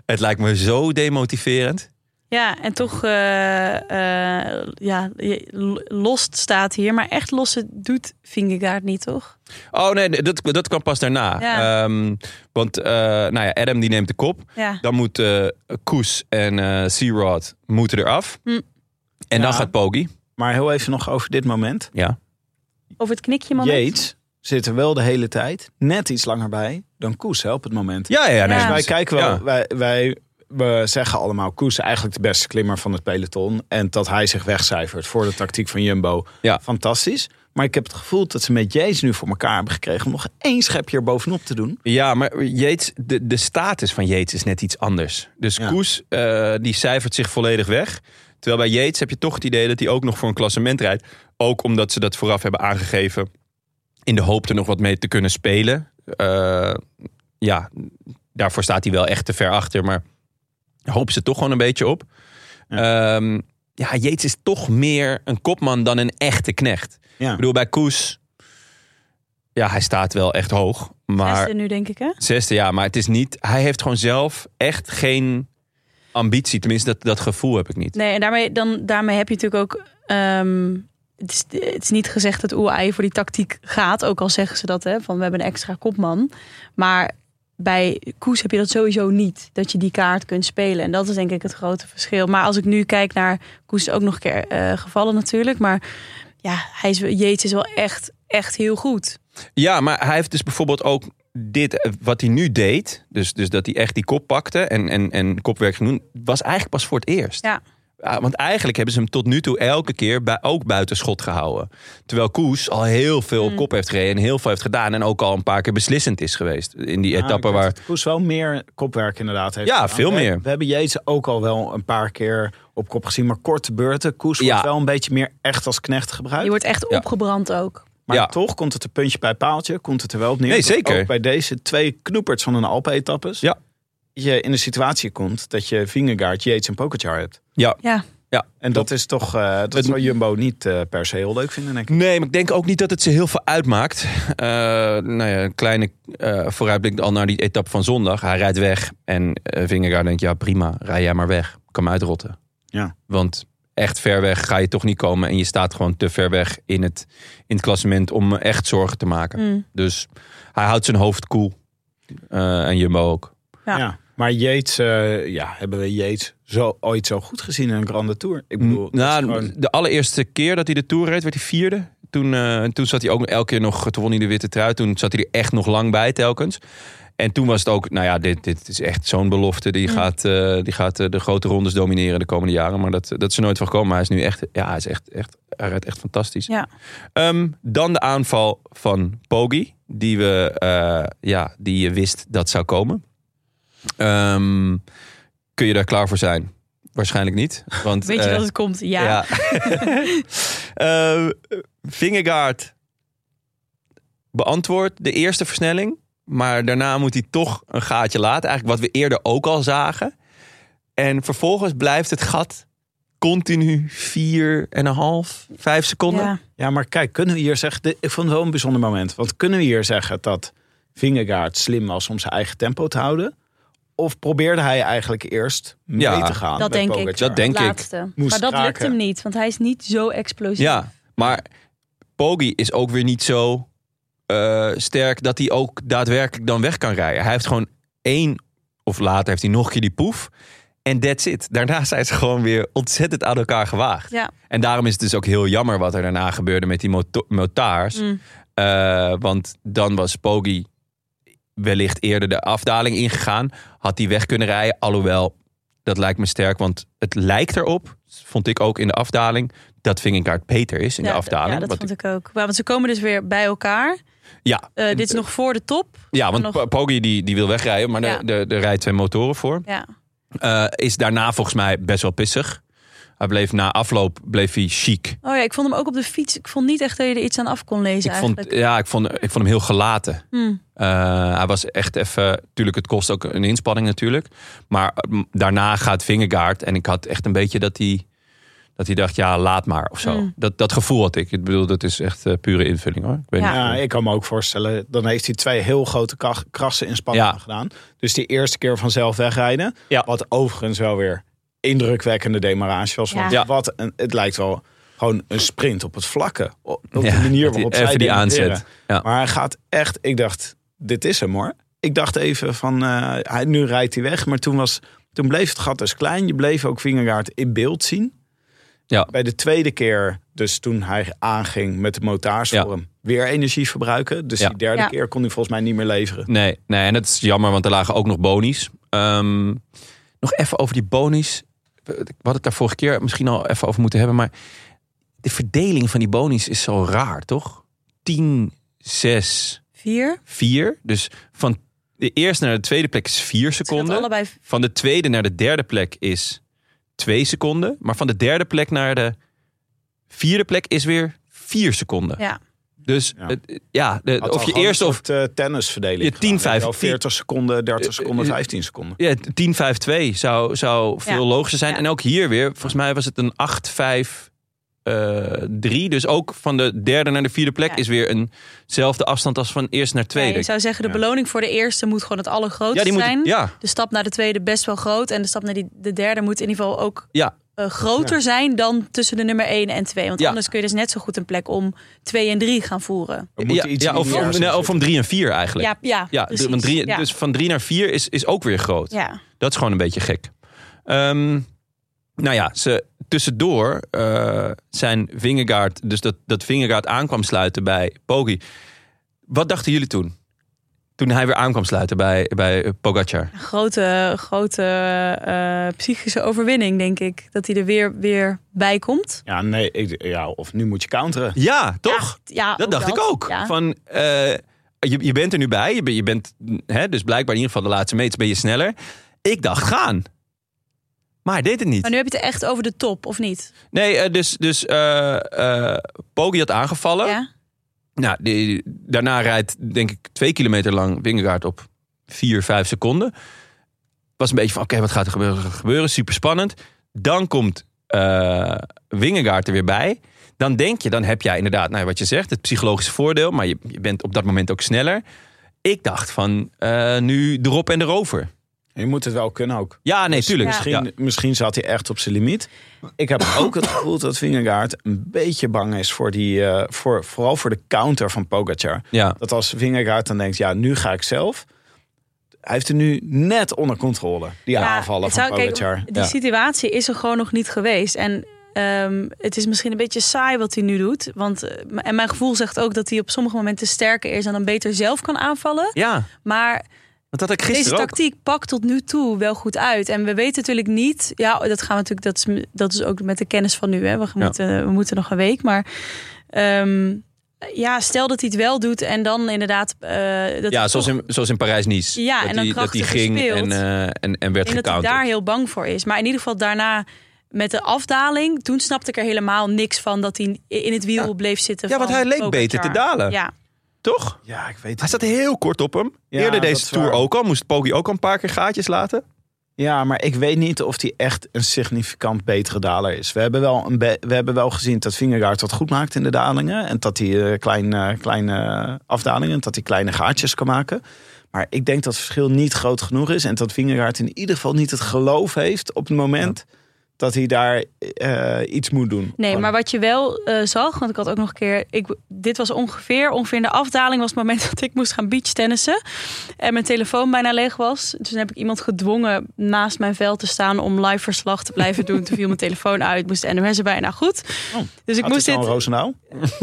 Het lijkt me zo demotiverend. Ja, en toch, eh, eh, ja, lost staat hier. Maar echt lossen doet Vingegaard niet, toch? Oh nee, dat, dat kwam pas daarna. Ja. Ehm, want eh, nou ja, Adam die neemt de kop. Ja. Dan moeten Koes en eh Searod moeten eraf. Hm. En dan gaat Poggi. Maar heel even nog over dit moment. Ja. Over het knikje moment. Yates zit er wel de hele tijd net iets langer bij dan Koes hè, op het moment. Ja, ja, nee. Ja. Wij dus- kijken wel, ja. wij, wij we zeggen allemaal Koes is eigenlijk de beste klimmer van het peloton. En dat hij zich wegcijfert voor de tactiek van Jumbo. Ja. Fantastisch. Maar ik heb het gevoel dat ze met Yates nu voor elkaar hebben gekregen om nog één schepje er bovenop te doen. Ja, maar Yates, de, de status van Yates is net iets anders. Dus Ja. Koes, eh, die cijfert zich volledig weg. Terwijl bij Yates heb je toch het idee dat hij ook nog voor een klassement rijdt. Ook omdat ze dat vooraf hebben aangegeven. In de hoop er nog wat mee te kunnen spelen. Eh, ja, daarvoor staat hij wel echt te ver achter. Maar hopen ze toch gewoon een beetje op. Ja. ja, Yates is toch meer een kopman dan een echte knecht. Ja. Ik bedoel, bij Koes... Ja, hij staat wel echt hoog. Maar Zesde nu, denk ik, hè? Zesde, ja, maar het is niet. Hij heeft gewoon zelf echt geen ambitie. Tenminste, dat, dat gevoel heb ik niet. Nee, en daarmee, dan, daarmee heb je natuurlijk ook... ehm, het, is, het is niet gezegd dat UAE voor die tactiek gaat. Ook al zeggen ze dat, hè, van we hebben een extra kopman. Maar bij Koes heb je dat sowieso niet. Dat je die kaart kunt spelen. En dat is denk ik het grote verschil. Maar als ik nu kijk naar... Koes ook nog een keer eh, gevallen natuurlijk. Maar ja, hij is, Yates is wel echt, echt heel goed. Ja, maar hij heeft dus bijvoorbeeld ook dit, eh, wat hij nu deed. Dus, dus dat hij echt die kop pakte en, en, en kopwerk ging doen. Was eigenlijk pas voor het eerst. Ja. Want eigenlijk hebben ze hem tot nu toe elke keer bij, ook buiten schot gehouden. Terwijl Koes al heel veel op Mm. kop heeft gereden en heel veel heeft gedaan. En ook al een paar keer beslissend is geweest. In die Ja, etappe ik denk waar... Koes wel meer kopwerk inderdaad heeft Ja, gedaan. veel We- meer. We hebben Jezus ook al wel een paar keer op kop gezien. Maar korte beurten. Koes wordt Ja. wel een beetje meer echt als knecht gebruikt. Je wordt echt Ja. opgebrand ook. Maar Ja. toch komt het een puntje bij paaltje. Komt het er wel op neer. Nee, zeker. Ook bij deze twee knoeperts van een Alpe-etappes. Ja. Je in de situatie komt dat je Vingegaard, Yates en Pogacar hebt. Ja, Ja, En dat is toch, eh, dat Het- zou Jumbo niet eh, per se heel leuk vinden, denk ik. Nee, maar ik denk ook niet dat het ze heel veel uitmaakt. Eh nou ja, een kleine eh, vooruitblik al naar die etappe van zondag. Hij rijdt weg en Vingegaard denkt, ja prima, rij jij maar weg. Ik kan me uitrotten. Ja. Want echt ver weg ga je toch niet komen. En je staat gewoon te ver weg in het, in het klassement om echt zorgen te maken. Mm. Dus hij houdt zijn hoofd koel. Eh, en Jumbo ook. Ja. Ja. Maar Yates, eh, ja, hebben we Yates zo, ooit zo goed gezien in een Grande Tour? Ik bedoel, is nou, gewoon- de allereerste keer dat hij de Tour reed, werd hij vierde. Toen, eh, toen zat hij ook elke keer nog, toen won hij de witte trui. Toen zat hij er echt nog lang bij telkens. En toen was het ook, nou ja, dit, dit is echt zo'n belofte. Die Mm. gaat, eh, die gaat de grote rondes domineren de komende jaren. Maar dat, dat is er nooit van gekomen. Maar hij is nu echt, ja, hij is echt, echt, hij rijdt echt fantastisch. Ja. Ehm, dan de aanval van Poggi, die, we, eh, ja, die je wist dat zou komen. Ehm, kun je daar klaar voor zijn? Waarschijnlijk niet. Want, weet je eh, dat het komt? Ja. ja. Eh, Vingegaard beantwoordt de eerste versnelling. Maar daarna moet hij toch een gaatje laten. Eigenlijk wat we eerder ook al zagen. En vervolgens blijft het gat continu 4,5, 5 seconden. Ja. Ja, maar kijk, kunnen we hier zeggen... Ik vond het wel een bijzonder moment. Want kunnen we hier zeggen dat Vingegaard slim was om zijn eigen tempo te houden? Of probeerde hij eigenlijk eerst mee Ja, te gaan dat met denk ik. Dat denk ik. Moest maar dat lukt hem niet, want hij is niet zo explosief. Ja, maar Poggi is ook weer niet zo eh, sterk dat hij ook daadwerkelijk dan weg kan rijden. Hij heeft gewoon één, of later heeft hij nog een keer die poef. En that's it. Daarna zijn ze gewoon weer ontzettend aan elkaar gewaagd. Ja. En daarom is het dus ook heel jammer wat er daarna gebeurde met die moto- motaars. Mm. Eh, want dan was Poggi wellicht eerder de afdaling ingegaan. Had hij weg kunnen rijden. Alhoewel, dat lijkt me sterk. Want het lijkt erop, vond ik ook in de afdaling... dat Vingegaard beter is in Ja, de afdaling. Ja, dat vond ik ook. Maar, want ze komen dus weer bij elkaar. Ja, Eh, dit is nog voor de top. ja want nog-. Poggi die, die wil wegrijden, maar Ja. er de, de rijdt twee motoren voor. Ja. Eh, is daarna volgens mij best wel pissig. Hij bleef na afloop bleef hij chic. Oh ja, ik vond hem ook op de fiets. Ik vond niet echt dat je er iets aan af kon lezen Ik vond, eigenlijk. ja, ik, vond, ik vond hem heel gelaten. Hmm. Eh, hij was echt even... Tuurlijk, het kost ook een inspanning natuurlijk. Maar daarna gaat Vingegaard. En ik had echt een beetje dat hij... Dat hij dacht, ja, laat maar of zo. Mm. Dat, dat gevoel had ik. Ik bedoel, dat is echt eh, pure invulling hoor. Ik weet Ja. niet. Ja, ik kan me ook voorstellen, dan heeft hij twee heel grote krassen inspanningen Ja. gedaan. Dus die eerste keer vanzelf wegrijden. Ja. Wat overigens wel weer indrukwekkende demarage was. Want Ja. wat een, het lijkt wel gewoon een sprint op het vlakke. Op Ja, de manier waarop hij zij even die aanzet. Ja. Maar hij gaat echt, ik dacht, dit is hem hoor. Ik dacht even van, eh, hij, nu rijdt hij weg. Maar toen, was, toen bleef het gat dus klein. Je bleef ook Vingegaard in beeld zien. Ja. Bij de tweede keer, dus toen hij aanging met de motaars Ja. voor hem, weer energie verbruiken. Dus Ja. die derde Ja. keer kon hij volgens mij niet meer leveren. Nee, nee, en dat is jammer, want er lagen ook nog bonies. Ehm, nog even over die bonies. We hadden het daar vorige keer misschien al even over moeten hebben. Maar de verdeling van die bonies is zo raar, toch? 10, 6, Vier. 4. Dus van de eerste naar de tweede plek is 4 Het scheelt seconden. allebei. Van de tweede naar de derde plek is 2 seconden. Maar van de derde plek naar de vierde plek is weer 4 seconden. Ja. Dus Ja. het- ja, de, Had of je eerst of eh, tennisverdeling. Je 10, gedaan. Weet je wel, 5, 40 seconden, 30 seconden, eh, 15 seconden. Ja, 10-5-2 zou, zou veel Ja. logischer zijn. Ja. En ook hier weer, volgens mij was het een 8-5-3. dus ook van de derde naar de vierde plek Ja. is weer eenzelfde afstand als van eerst naar Ja, tweede. je zou zeggen, de beloning voor de eerste moet gewoon het allergrootste ja, die moet, zijn. ja, De stap naar de tweede best wel groot. En de stap naar die, de derde moet in ieder geval ook ja, eh, groter zijn dan tussen de nummer 1 en 2. Want Ja. anders kun je dus net zo goed een plek om 2 en 3 gaan voeren. Ja, iets ja, in of, die of, nee, om drie en vier eigenlijk. Ja, ja, Ja, precies. want drie, ja. dus van drie naar vier is, is ook weer groot. ja. Dat is gewoon een beetje gek. Ehm, nou ja, ze, tussendoor eh, zijn Vingegaard, dus dat, dat Vingegaard aankwam sluiten bij Poggi. Wat dachten jullie toen? Toen hij weer aankwam sluiten bij, bij Pogacar. Een grote, grote eh, psychische overwinning, denk ik. Dat hij er weer, weer bij komt. Ja, nee, ik, ja, of nu moet je counteren. Ja, toch? Ja, ja, dat dacht ik ook. Ja. Van, eh, je, je bent er nu bij. Je, bent- je bent, hè, dus blijkbaar in ieder geval de laatste meters ben je sneller. Ik dacht gaan. Maar hij deed het niet. Maar nu heb je het echt over de top, of niet? Nee, eh, dus, dus eh eh, Poggi had aangevallen. Ja? Nou, daarna rijdt denk ik twee kilometer lang Wingegaard op vier, vijf seconden. Was een beetje van, oké, wat gaat er gebeuren? Gebeuren? Super spannend. Dan komt eh Wingegaard er weer bij. Dan denk je, dan heb jij inderdaad, nou, wat je zegt, het psychologische voordeel. Maar je, bent op dat moment ook sneller. Ik dacht van, eh, nu erop en erover. Je moet het wel kunnen ook. Ja, nee, tuurlijk. Misschien, Ja. misschien zat hij echt op zijn limiet. Ik heb ook het gevoel dat Vingegaard een beetje bang is voor die, eh, voor, vooral voor de counter van Pogacar. Ja. Dat als Vingegaard dan denkt, ja, nu ga ik zelf. Hij heeft er nu net onder controle, die aanvallen van zou- kijk, Pogacar. die Ja. situatie is er gewoon nog niet geweest. En ehm, het is misschien een beetje saai wat hij nu doet. Want, eh, en mijn gevoel zegt ook dat hij op sommige momenten sterker is... en dan beter zelf kan aanvallen. ja, Maar dat deze ook. tactiek pakt tot nu toe wel goed uit. En we weten natuurlijk niet... Ja, dat gaan we natuurlijk... Dat is, dat is ook met de kennis van nu. Hè. We, moeten, we moeten nog een week. Maar ehm, ja, stel dat hij het wel doet... en dan inderdaad... eh, dat Ja, hij zoals toch- in, zoals in Parijs-Nice. Ja, dat en dan die, dat krachtiger ging en, eh, en, en werd Ik denk dat hij daar heel bang voor is. Maar in ieder geval daarna met de afdaling... toen snapte ik er helemaal niks van... dat hij in het wiel Ja. bleef zitten Ja, want hij leek Pogacar. beter te dalen. Ja, Toch? Ja, ik weet Hij zat heel kort op hem. Ja, Eerder deze tour waar. ook al. Moest Poggi ook al een paar keer gaatjes laten. Ja, maar ik weet niet of hij echt een significant betere daler is. We hebben wel, een we hebben wel gezien dat Vingegaard wat goed maakt in de dalingen. En dat hij eh, kleine, kleine afdalingen, dat hij kleine gaatjes kan maken. Maar ik denk dat het verschil niet groot genoeg is. En dat Vingegaard in ieder geval niet het geloof heeft op het moment dat hij daar eh, iets moet doen. nee, Gewoon- maar wat je wel eh, zag... want ik had ook nog een keer... Ik, dit was ongeveer, ongeveer in de afdaling... was het moment dat ik moest gaan beachtennissen... en mijn telefoon bijna leeg was. Dus toen heb ik iemand gedwongen naast mijn veld te staan... om live verslag te blijven doen. Toen viel mijn telefoon uit, moest de NOS erbij. Nou goed, dus ik Gaat moest het dit... zo, Roosendaal?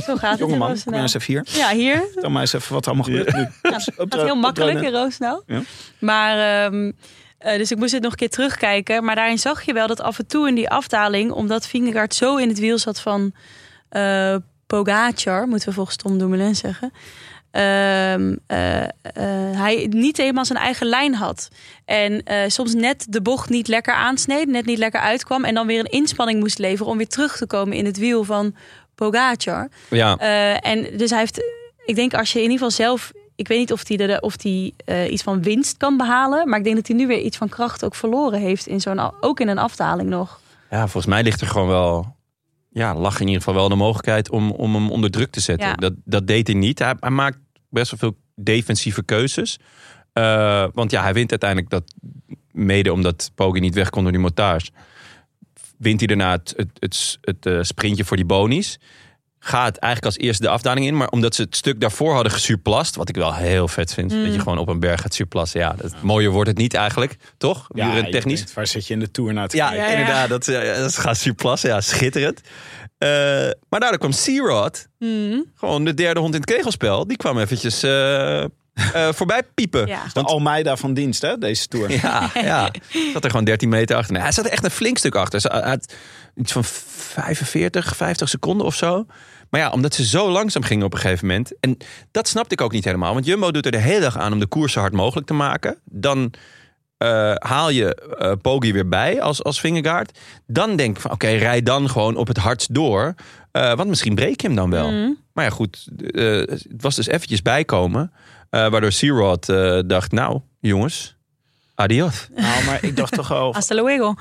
Zo gaat het kom maar eens even hier. Ja, hier. Vertel mij eens even wat er allemaal gebeurt. nu. Ja, het gaat heel makkelijk in Roosendaal. Ja. Maar, ehm, eh, dus ik moest dit nog een keer terugkijken. Maar daarin zag je wel dat af en toe in die afdaling... omdat Vingegaard zo in het wiel zat van eh Pogacar... moeten we volgens Tom Dumoulin zeggen... ehm, eh, hij niet helemaal zijn eigen lijn had. En soms net de bocht niet lekker aansneed, net niet lekker uitkwam... en dan weer een inspanning moest leveren om weer terug te komen in het wiel van Pogacar. Ja. En dus hij heeft, ik denk als je in ieder geval zelf, ik weet niet of hij of die eh, iets van winst kan behalen, maar ik denk dat hij nu weer iets van kracht ook verloren heeft in zo'n, ook in een afdaling nog. ja, volgens mij ligt er gewoon wel... Ja, lag in ieder geval wel de mogelijkheid om, om hem onder druk te zetten. Ja. Dat, dat deed hij niet. Hij, hij maakt best wel veel defensieve keuzes. Eh, want ja, hij wint uiteindelijk dat mede omdat Poggi niet weg kon door die montage. Wint hij daarna het, het, het, het, eh, sprintje voor die bonies. Gaat eigenlijk als eerste de afdaling in. Maar omdat ze het stuk daarvoor hadden gesurplast. Wat ik wel heel vet vind. Mm. Dat je gewoon op een berg gaat surplassen. Ja, dat, mooier wordt het niet eigenlijk. Toch? Ja, technisch. denkt, waar zit je in de Tour naar te Ja, kijken? Ja, ja. inderdaad. Dat, dat gaat surplassen. Ja, schitterend. Eh, maar daardoor kwam Searod. Hmm. Gewoon de derde hond in het kegelspel. Die kwam eventjes eh, eh, voorbij piepen. Ja. De Almeida van dienst, hè, deze Tour. Ja, ja. Zat er gewoon 13 meter achter. Nee, hij zat er echt een flink stuk achter. Had iets van 45, 50 seconden of zo. Maar ja, omdat ze zo langzaam gingen op een gegeven moment. En dat snapte ik ook niet helemaal. Want Jumbo doet er de hele dag aan om de koers zo hard mogelijk te maken. Dan eh, haal je eh Poggi weer bij als, als Vingegaard. Dan denk ik van oké, rij dan gewoon op het hardst door. Eh, want misschien breek je hem dan wel. Mhm. Maar ja, goed. eh, het was dus eventjes bijkomen. eh, waardoor Searod eh dacht, nou jongens, adios. Nou, maar ik dacht toch wel, Hasta luego.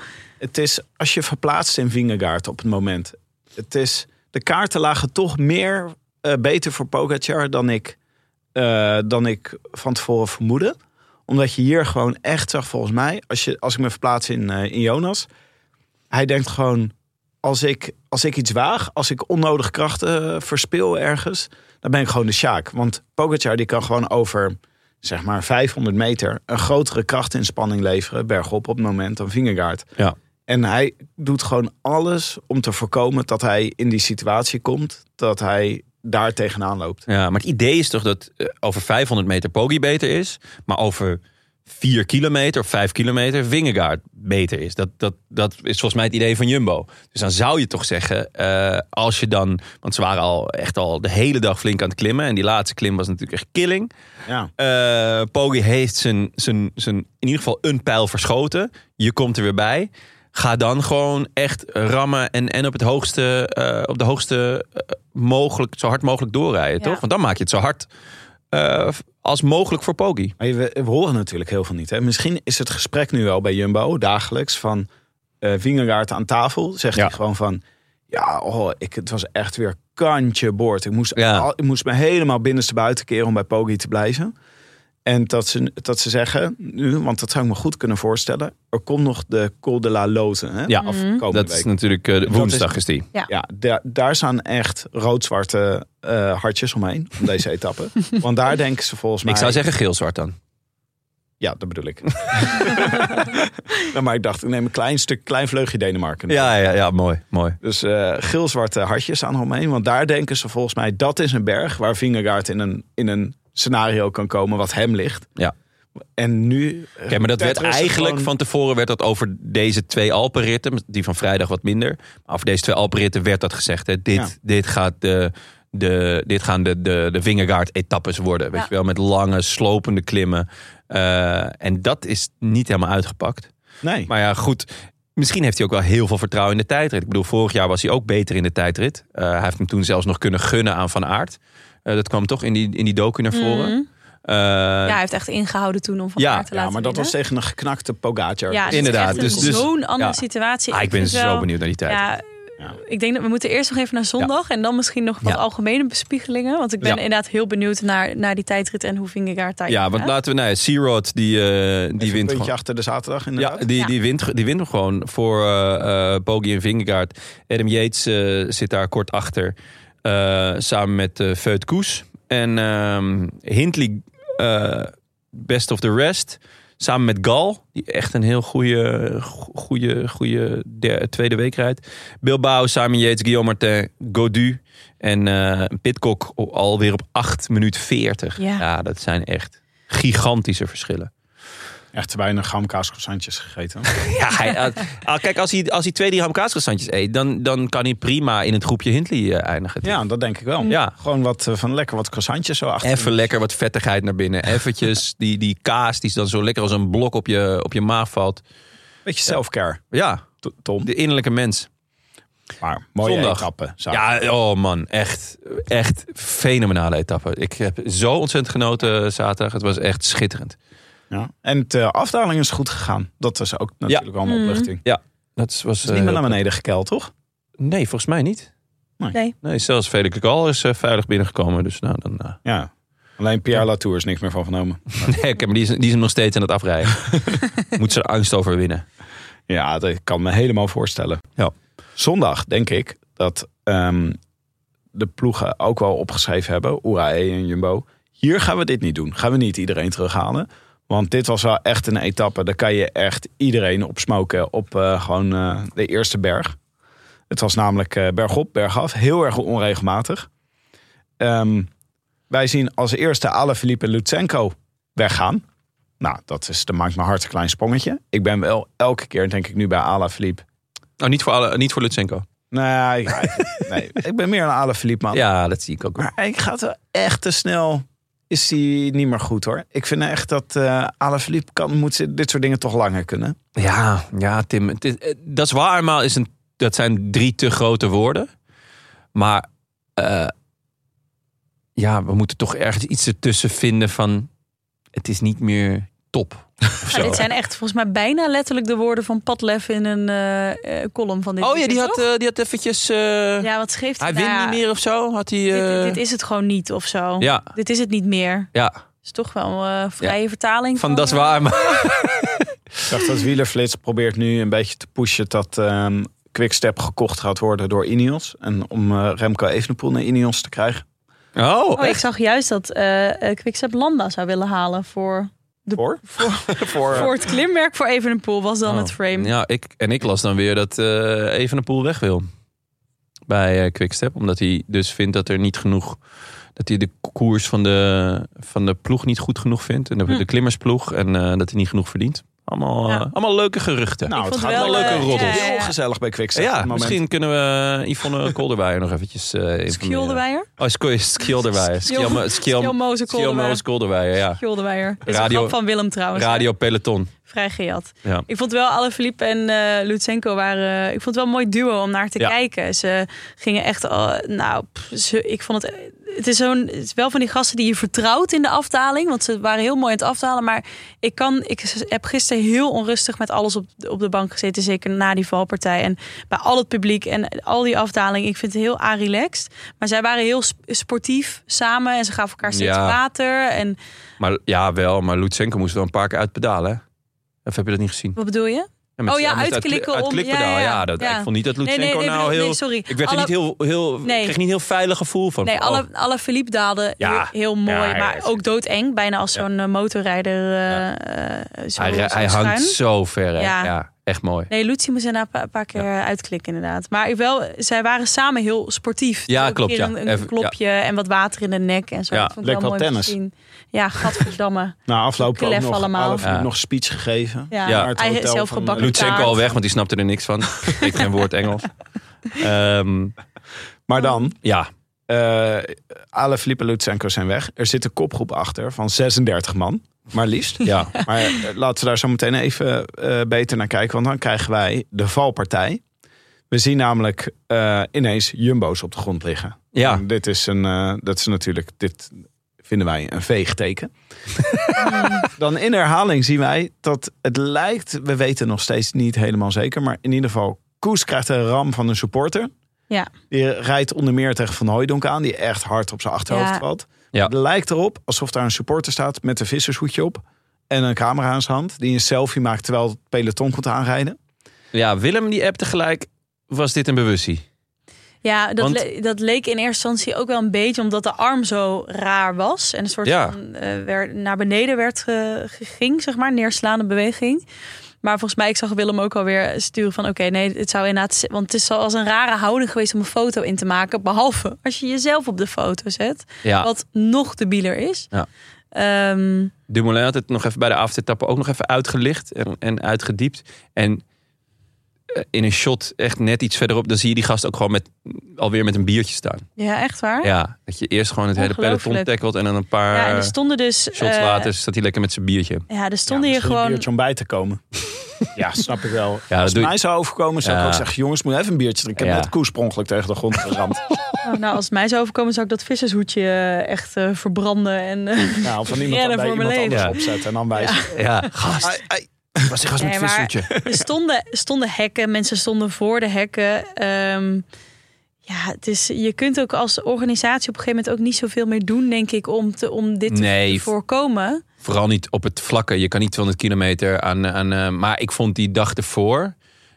Het is als je verplaatst in Vingegaard op het moment. Het is, de kaarten lagen toch meer eh, beter voor Pogacar dan ik, eh, dan ik van tevoren vermoedde. Omdat je hier gewoon echt zag, volgens mij, als, je, als ik me verplaats in, eh, in Jonas. Hij denkt gewoon, als ik, als ik iets waag, als ik onnodig krachten verspil ergens, dan ben ik gewoon de Sjaak. Want Pogacar die kan gewoon over, zeg maar, 500 meter een grotere krachtinspanning leveren, bergop op het moment, dan Vingegaard. Ja. En hij doet gewoon alles om te voorkomen dat hij in die situatie komt. Dat hij daar tegenaan loopt. Ja, maar het idee is toch dat eh, over 500 meter Poggi beter is. Maar over 4 kilometer of 5 kilometer Vingegaard beter is. Dat, dat, dat is volgens mij het idee van Jumbo. Dus dan zou je toch zeggen, eh, als je dan... Want ze waren al echt al de hele dag flink aan het klimmen. En die laatste klim was natuurlijk echt killing. Ja. Eh Poggi heeft zijn, zijn, zijn, in ieder geval een pijl verschoten. Je komt er weer bij. Ga dan gewoon echt rammen en, en op, het hoogste, eh, op de hoogste eh, mogelijk, zo hard mogelijk doorrijden, Ja. toch? Want dan maak je het zo hard eh, als mogelijk voor Poggi. Maar we, we horen natuurlijk heel veel niet. Hè? Misschien is het gesprek nu wel bij Jumbo dagelijks van eh Vingegaard aan tafel. Zegt Ja. hij gewoon van, ja, oh, ik, het was echt weer kantje boord. Ik moest, Ja. al- ik moest me helemaal binnenste buiten keren om bij Poggi te blijven. En dat ze, dat ze zeggen, nu, want dat zou ik me goed kunnen voorstellen. Er komt nog de Col de la Loze. Hè? Ja, Afkomende Dat week. is natuurlijk eh, woensdag is- is die. Ja, daar, daar staan echt rood-zwarte eh, hartjes omheen. Om deze etappe. Want daar denken ze volgens mij... Ik zou zeggen geel-zwart dan. Ja, dat bedoel ik. Nou, maar ik dacht, ik neem een klein stuk, klein vleugje Denemarken. Ja, ja, ja, mooi, mooi. Dus eh geel-zwarte hartjes aan omheen. Want daar denken ze volgens mij, dat is een berg waar Vingegaard in een, in een scenario kan komen wat hem ligt. Ja. En nu... Kijk, maar dat werd eigenlijk gewoon- van tevoren werd dat over deze twee Alpenritten, die van vrijdag wat minder. Maar over deze twee Alpenritten werd dat gezegd. Hè. Dit, Ja. dit, gaat de, de, dit gaan de, de, de Vingegaard-etappes worden. Weet Ja. je wel, met lange, slopende klimmen. Eh, en dat is niet helemaal uitgepakt. Nee. Maar ja, goed. Misschien heeft hij ook wel heel veel vertrouwen in de tijdrit. Ik bedoel, vorig jaar was hij ook beter in de tijdrit. Eh, hij heeft hem toen zelfs nog kunnen gunnen aan Van Aert. Eh, dat kwam toch in die, in die docu naar voren. Mhm. Eh, ja, hij heeft echt ingehouden toen om van Ja, te ja, laten maar dat was tegen een geknakte Pogacar. Ja, dit Inderdaad, dus- dus- zo'n andere ja. situatie. ah, ik ben zo wel- benieuwd naar die tijd. Ja, Ja. ik denk dat we moeten eerst nog even naar zondag. En dan misschien nog wat Ja. algemene bespiegelingen. Want ik ben Ja. inderdaad heel benieuwd naar, naar die tijdrit en hoe Vingegaard daar Ja, want laten we, nou ja, Searod die, eh, die wint gewoon. achter de zaterdag Ja, inderdaad. die, Ja. die, wint, die wint hem gewoon voor eh eh Poggi en Vingegaard. Adam Yates zit daar kort achter. Eh, samen met eh Feut Koes. En ehm Hindley, eh, best of the rest. Samen met Gal, die echt een heel goede, goede, goede der- tweede week rijdt. Bilbao, Simon Yates, Guillaume Martin, Godu. En eh Pitcock alweer op 8 minuten 40. Ja. ja, dat zijn echt gigantische verschillen. Echt te weinig gamkaascroissantjes gegeten. Ja, hij, ah, kijk, als hij, als hij twee die hamkaasrestantjes eet, dan, dan kan hij prima in het groepje Hindley eh, eindigen. Ja, dat denk ik wel. Ja. Gewoon wat eh, van lekker wat croissantjes zo achter. Even lekker wat vettigheid naar binnen. Eventjes die, die kaas die dan zo lekker als een blok op je, op je maag valt. Beetje self-care, Ja, Tom. de innerlijke mens. Maar mooie Zondag. Ja, oh man, echt, echt fenomenale etappe. Ik heb zo ontzettend genoten zaterdag. Het was echt schitterend. Ja. En de afdaling is goed gegaan. Dat is ook natuurlijk wel een Mhm. opluchting. Dat was, Het is niet meer eh, naar beneden gekeld, toch? Nee, volgens mij niet. Nee. Nee, zelfs Felix Gal is eh, veilig binnengekomen. Dus nou, dan... eh, Ja. Alleen Pierre Latour is niks meer van vernomen. Nee, ik heb- maar die is, die is hem nog steeds aan het afrijden. Moet ze angst overwinnen. Ja, dat kan me helemaal voorstellen. Ja. Zondag denk ik dat ehm, de ploegen ook wel opgeschreven hebben, UAE en Jumbo. Hier gaan we dit niet doen. Gaan we niet iedereen terughalen. Want dit was wel echt een etappe. Daar kan je echt iedereen op smoken op eh, gewoon eh, de eerste berg. Het was namelijk eh, bergop, bergaf. Heel erg onregelmatig. Ehm, wij zien als eerste Alaphilippe en Lutsenko weggaan. Nou, dat, is, dat maakt mijn hart een klein sprongetje. Ik ben wel elke keer, denk ik nu bij Alaphilippe. Oh, niet voor, alle, niet voor Lutsenko. Nee, ik- nee, ik ben meer een Alaphilippe man. Ja, dat zie ik ook. Maar ik gaat wel echt te snel. Is die niet meer goed hoor. Ik vind echt dat eh Alaphilippe kan, moet dit soort dingen toch langer kunnen. Ja, ja Tim. Eh, dat is waar, maar is een, dat zijn drie te grote woorden. Maar eh, ja, we moeten toch ergens iets ertussen vinden van... Het is niet meer top. Ja, dit zijn echt volgens mij bijna letterlijk de woorden van Padlef in een eh, eh, column van dit Oh ja, die had, eh, die had eventjes... eh, Ja, wat schreef hij? hij Nou niet meer of zo. Had hij... Dit, eh, dit is het gewoon niet of zo. Ja, Dit is het niet meer. ja, is toch wel een vrije vertaling. van dat is waar. Maar... Ik dacht dat Wielerflits probeert nu een beetje te pushen dat ehm Quickstep gekocht gaat worden door Ineos. En om eh, Remco Evenepoel naar Ineos te krijgen. Oh, Oh, ik zag juist dat Quickstep Landa zou willen halen voor de, Voor? voor, Voor, voor het klimwerk voor Evenepoel was dan Oh. het frame. Ja, ik, en ik las dan weer dat eh Evenepoel weg wil. Bij eh, Quickstep. Omdat hij dus vindt dat er niet genoeg... Dat hij de koers van de, van de ploeg niet goed genoeg vindt. En de, Hm. de klimmersploeg. En eh, dat hij niet genoeg verdient. Allemaal, Ja. eh, allemaal leuke geruchten. nou, het gaat wel, leuke eh, roddels. ja, ja, ja. Heel gezellig bij Quickstep. op ja, misschien kunnen we Yvonne Kolderweijer nog eventjes eh informeren. Skjolderweijer? Oh, Sk- Skjolderweijer. Skjelmoze Skjelmoze Kolderweijer, ja. Een Radio- grap van Willem trouwens. Radio Peloton. Vrij gejat. Ja. Ik vond wel, alle Philippe en eh Lutsenko waren... Ik vond het wel een mooi duo om naar te Ja. kijken. Ze gingen echt... al- nou, ze, ik vond het... Het is, zo'n, het is wel van die gasten die je vertrouwt in de afdaling. Want ze waren heel mooi aan het aftalen. Maar ik, kan, ik heb gisteren heel onrustig met alles op, op de bank gezeten. Zeker na die valpartij. En bij al het publiek en al die afdaling. Ik vind het heel a-relaxed. Maar zij waren heel sp- sportief samen. En ze gaven elkaar steeds Ja. water. En Maar ja, wel. Maar Lutsenko moest wel een paar keer uitpedalen. Of heb je dat niet gezien? wat bedoel je? Oh ja, uit- uitklikken uit, om- klikpedaal. ja, Ja, ja, dat, ik vond niet dat Lutsenko nee, nee, nou nee, heel... sorry. Ik werd er Alle- niet heel, heel, Nee. kreeg niet heel veilig gevoel van. Nee, Oh, alle, alle Philippe daalden Ja. heel, heel mooi, maar ook doodeng. Bijna als zo'n eh, motorrijder. eh, zo, hij, zo hij hangt zo ver. hè. Ja. Echt mooi. Nee, Lucie moest daarna een paar, keer uitklikken inderdaad. Maar ik wel, zij waren samen heel sportief. Ja, klopt, ja. Een, een Even- klopje en wat water in de nek en zo. Ja, dat vond ik lekker wel mooi tennis. zien. Ja, gadverdamme. Na afloop ook nog, allemaal. Nog speech gegeven. Ja, Ja. Hij zelf gebakken eh, Lutsenko al weg, want die snapte er niks van. Spreekt geen woord Engels. Ehm, Maar dan, ja, eh Alaphilippe en Lutsenko zijn weg. Er zit een kopgroep achter van 36 man. Maar liefst. ja. Maar eh, laten we daar zo meteen even eh, beter naar kijken. Want dan krijgen wij de valpartij. We zien namelijk eh, ineens jumbo's op de grond liggen. Ja. En dit is een, eh, dat is natuurlijk, dit vinden wij een veegteken. dan in herhaling zien wij dat het lijkt, we weten nog steeds niet helemaal zeker, maar in ieder geval, Koes krijgt een ram van een supporter. Ja. Die rijdt onder meer tegen Van Hooijdonk aan, die echt hard op zijn achterhoofd Ja. valt. Ja. Het lijkt erop alsof daar een supporter staat met een vissershoedje op en een camera aan zijn hand, die een selfie maakt terwijl het peloton komt aanrijden. ja, Willem die appte gelijk, was dit een bewustie? Ja, dat, Want- le- dat leek in eerste instantie ook wel een beetje omdat de arm zo raar was. En een soort Ja. van eh, werd, naar beneden werd ging, zeg maar, neerslaande beweging. Maar volgens mij, ik zag Willem ook alweer sturen van... oké, nee, het zou inderdaad... want het is al als een rare houding geweest om een foto in te maken. Behalve als je jezelf op de foto zet. Ja, Wat nog debieler is. Ja. Ehm, Dumoulin had het nog even bij de avondetappe ook nog even uitgelicht en, en uitgediept. En in een shot echt net iets verderop, dan zie je die gast ook gewoon met, alweer met een biertje staan. ja, echt waar. Ja, dat je eerst gewoon het hele peloton tackelt en dan een paar Ja, en eh, er stonden dus... shots eh, later staat hij lekker met zijn biertje. Ja, er stonden Ja, hier misschien een gewoon... biertje om bij te komen. ja, snap ik wel. Ja, Als je- mij zou overkomen, zou ik ook zeggen... jongens, moet even een biertje drinken. Ik heb Ja. net koerspronkelijk tegen de grond geramd. Oh, nou, als het mij zou overkomen, zou ik dat vissershoedje eh, echt eh, verbranden. En, eh, Ja, of van iemand bij voor mijn iemand anders leven. opzetten en dan wijzen. Ja, gast. Was met er stonden, stonden hekken, mensen stonden voor de hekken. Ehm, ja, het is, je kunt ook als organisatie op een gegeven moment ook niet zoveel meer doen, denk ik, om, te, om dit te- Nee. te voorkomen. Vooral niet op het vlakke. Je kan niet 200 kilometer aan... aan eh, maar ik vond die dag ervoor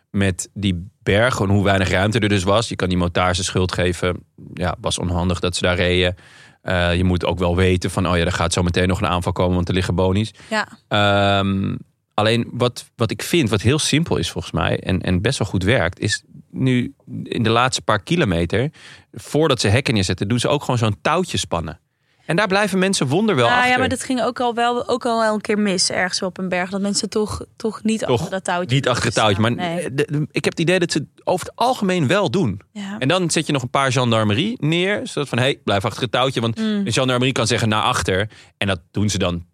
met die berg, gewoon hoe weinig ruimte er dus was. Je kan die motards de schuld geven. Ja, was onhandig dat ze daar reden. Eh, je moet ook wel weten van, oh ja, er gaat zo meteen nog een aanval komen, want er liggen bonies. Ja, Ehm, alleen wat, wat ik vind, wat heel simpel is volgens mij en, en best wel goed werkt, is nu in de laatste paar kilometer, voordat ze hekken neerzetten, doen ze ook gewoon zo'n touwtje spannen. En daar blijven mensen wonderwel Nou, achter. ja maar dat ging ook al wel, ook al wel een keer mis ergens op een berg. Dat mensen toch, toch niet Toch achter dat touwtje Niet achter het touwtje, maar Nee. de- de- ik heb het idee dat ze het over het algemeen wel doen. Ja. En dan zet je nog een paar gendarmerie neer, zodat van, hé, hey, blijf achter het touwtje, want Mm. de gendarmerie kan zeggen naar achter. En dat doen ze dan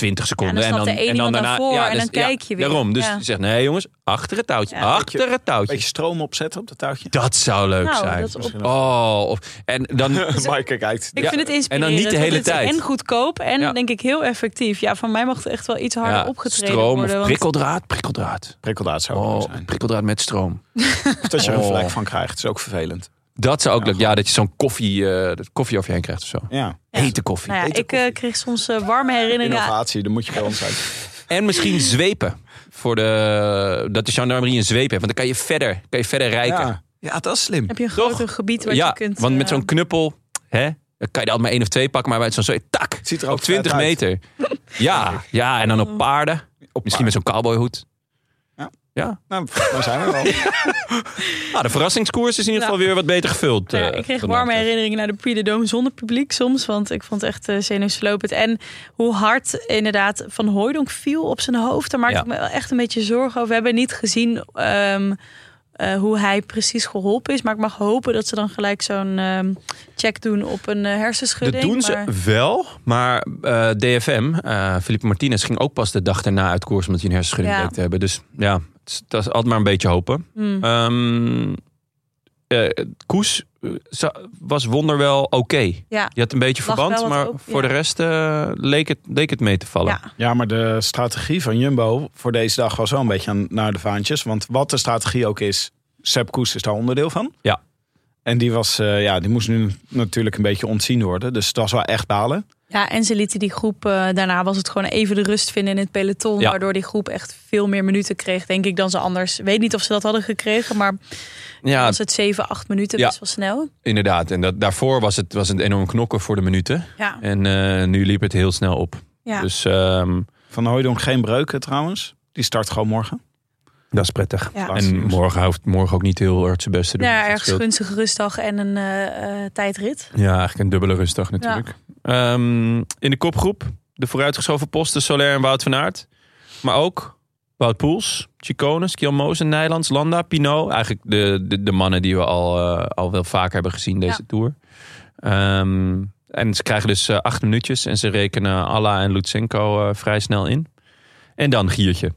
20 seconden. Ja, en dan stapt er één iemand daarvoor en dan kijk je weer. Daarom, dus Ja. je zegt, nee jongens, achter het touwtje, Ja. achter het touwtje. Beetje stroom opzetten op het touwtje. Dat zou leuk Nou, zijn. dat is op- Oh, of, en dan... Maaike kijkt. Ik Ja, vind het en inspirerend. dan niet de hele tijd. En goedkoop en Ja. denk ik heel effectief. Ja, van mij mag het echt wel iets harder ja, opgetreden stroom worden. of want- prikkeldraad, prikkeldraad. Prikkeldaad zou Oh, zijn. prikkeldraad met stroom. Of dat je er een Oh. vlek van krijgt. is ook vervelend. Dat zou ook Ja, leuk. Ja, dat je zo'n koffie, eh, koffie over je heen krijgt of zo. Ja. Hete koffie. Nou ja, Hete ik eh, koffie. kreeg soms eh, warme herinneringen. Innovatie, dan moet je bij ons uit. En misschien zwepen. Voor de, dat de gendarmerie een zweep heeft. Want dan kan je verder, kan je verder rijken. Ja. ja, dat is slim. Heb je een Toch? groter gebied ja, je kunt... want met zo'n knuppel hè, dan kan je er altijd maar één of twee pakken. Maar bij zo'n zweep, tak, ziet er ook Op 20 vet uit. meter. Ja, ja, en dan op paarden. Op Misschien met zo'n cowboyhoed. Ja. Nou, daar zijn we wel. Nou, de verrassingskoers is in ieder geval weer wat beter gevuld. Ja, eh, ik kreeg warme betreft. herinneringen naar de Puy de Dôme zonder publiek soms. Want ik vond het echt uh, zenuwslopend. En hoe hard inderdaad Van Hooijdonk viel op zijn hoofd. Daar maakte Ja. ik me wel echt een beetje zorgen over. We hebben niet gezien ehm, eh, hoe hij precies geholpen is. Maar ik mag hopen dat ze dan gelijk zo'n ehm, check doen op een eh, Dat hersenschudding. doen ze maar- wel, maar eh, DFM, eh Felipe Martinez, ging ook pas de dag daarna uit koers omdat hij een hersenschudding Ja. bleek te hebben. Dus ja, dat is altijd maar een beetje hopen. Eh, Koes eh, was wonderwel oké. ja. Je had een beetje Lag verband, maar voor ja. de rest eh, leek, het, leek het mee te vallen. Ja. Ja, maar de strategie van Jumbo voor deze dag was wel een beetje aan, naar de vaantjes. Want wat de strategie ook is, Sepp Koes is daar onderdeel van. Ja. En die, was, eh, ja, die moest nu natuurlijk een beetje ontzien worden. Dus dat was wel echt balen. Ja, en ze lieten die groep, eh, daarna was het gewoon even de rust vinden in het peloton. Ja. Waardoor die groep echt veel meer minuten kreeg, denk ik, dan ze anders. Weet niet of ze dat hadden gekregen, maar Ja, was het 7, 8 minuten Ja. best wel snel. inderdaad. En dat, daarvoor was het, was het enorm knokken voor de minuten. Ja, En eh, nu liep het heel snel op. ja. Dus ehm, Van Hooijdonk geen breuken trouwens. Die start gewoon morgen. Dat is prettig. ja. En morgen hoeft morgen ook niet heel hard zijn best te doen. ja, Dus ergens scheelt. gunstige rustdag en een eh, eh, tijdrit. Ja, eigenlijk een dubbele rustdag natuurlijk. Ehm, in de kopgroep de vooruitgeschoven posten Soler en Wout van Aert. Maar ook Wout Poels, Chicones, Kiel Moos en Nijlands, Landa, Pinot. Eigenlijk de, de, de mannen die we al, eh, al wel vaker hebben gezien deze Ja. Tour. Ehm, en ze krijgen dus acht minuutjes en ze rekenen Alla en Lutsenko eh, vrij snel in. En dan Giertje.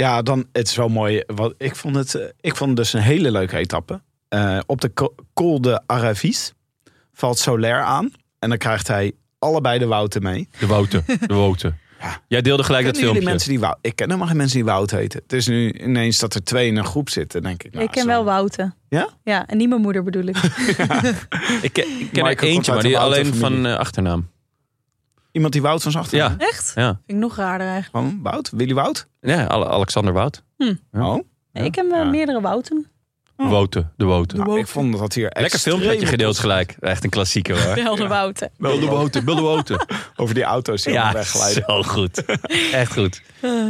Ja, dan het is wel mooi. Wat, ik, vond het, eh, ik vond het dus een hele leuke etappe. Eh, op de Co- Col de Aravis valt Soler aan. En dan krijgt hij allebei de Wouten mee. De Wouten. De Wouten. Ja. Jij deelde gelijk dat filmpje. mensen die Wout? Ik ken helemaal geen mensen die Wout heten. Het is nu ineens dat er twee in een groep zitten, denk ik. nou, ik ken zo- wel Wouten. Ja? Ja, en niet mijn moeder bedoel ik. Ik ken, ik ken er eentje, maar die alleen van eh, achternaam. Iemand die Wout van zijn achternaam? Ja. Echt? Ja, Vind ik nog raarder eigenlijk. Gewoon Wout? Willy Wout? ja Ale- Alexander Wout. Ja. Oh. Ja. Ik wel Ja. meerdere Wouten. De Wouten. De Wouten. Nou, ik vond dat hier Lekker filmpje je gedeeld gelijk. Echt een klassieker hoor. Wel de Wouten. Wilde Wouten, Wilde Wouten. Over die auto's die Ja, wegglijden. zo goed. Echt goed.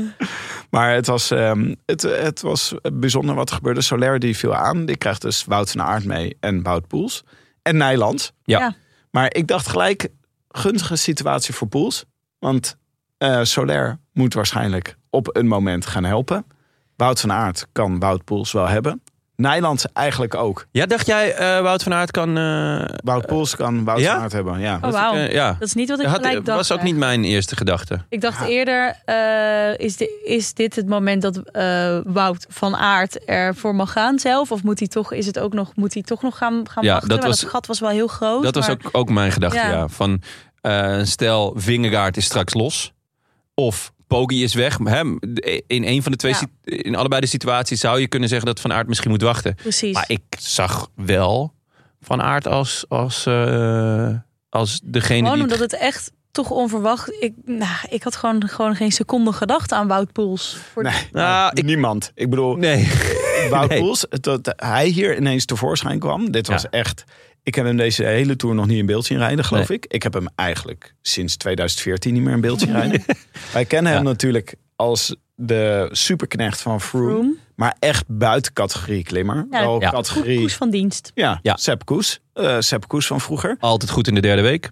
Maar het was, ehm, het, het was bijzonder wat er gebeurde. Soler die viel aan. Die krijgt dus Wout van Aert mee en Wout Poels. En Nijland. Ja. Ja. Maar ik dacht gelijk, gunstige situatie voor Poels. Want eh, Soler moet waarschijnlijk op een moment gaan helpen. Wout van Aert kan Wout Poels wel hebben. Nijland eigenlijk ook. Ja, dacht jij eh, Wout van Aert kan... eh, Wout Poels kan Wout ja? van Aert hebben. Ja. Oh, wauw. eh, ja. Dat is niet wat ik Had- gelijk dacht. was ook niet mijn eerste gedachte. Ik dacht eerder, eh, is, is dit het moment dat eh, Wout van Aert ervoor mag gaan zelf? Of moet hij toch, is het ook nog, moet hij toch nog gaan, gaan Ja, wachten? dat was- het gat was wel heel groot. Dat was ook, ook mijn gedachte, ja. Ja. Van, eh, stel, Vingegaard is straks los. Of Poggi is weg. Hè, in een van de twee, Ja. in allebei de situaties zou je kunnen zeggen dat Van Aert misschien moet wachten. Precies. Maar ik zag wel Van Aert als, als, eh, als degene Gewoon die... omdat het echt toch onverwacht... Ik, nou, ik had gewoon, gewoon geen seconde gedacht aan Wout Poels. Voor Nee, Nou, ik- niemand. Ik bedoel, Nee. Wout Nee. Poels, dat hij hier ineens tevoorschijn kwam. Dit was Ja. echt... Ik heb hem deze hele tour nog niet in beeld zien rijden, geloof Nee. ik. Ik heb hem eigenlijk sinds 2014 niet meer in beeld zien rijden. Wij kennen hem natuurlijk als de superknecht van Froome. Room. Maar echt buiten categorie klimmer. Ja, Wel ja. categorie... Koers van dienst. Ja, Ja. Sepp Koes. Eh, Sepp Koes van vroeger. Altijd goed in de derde week.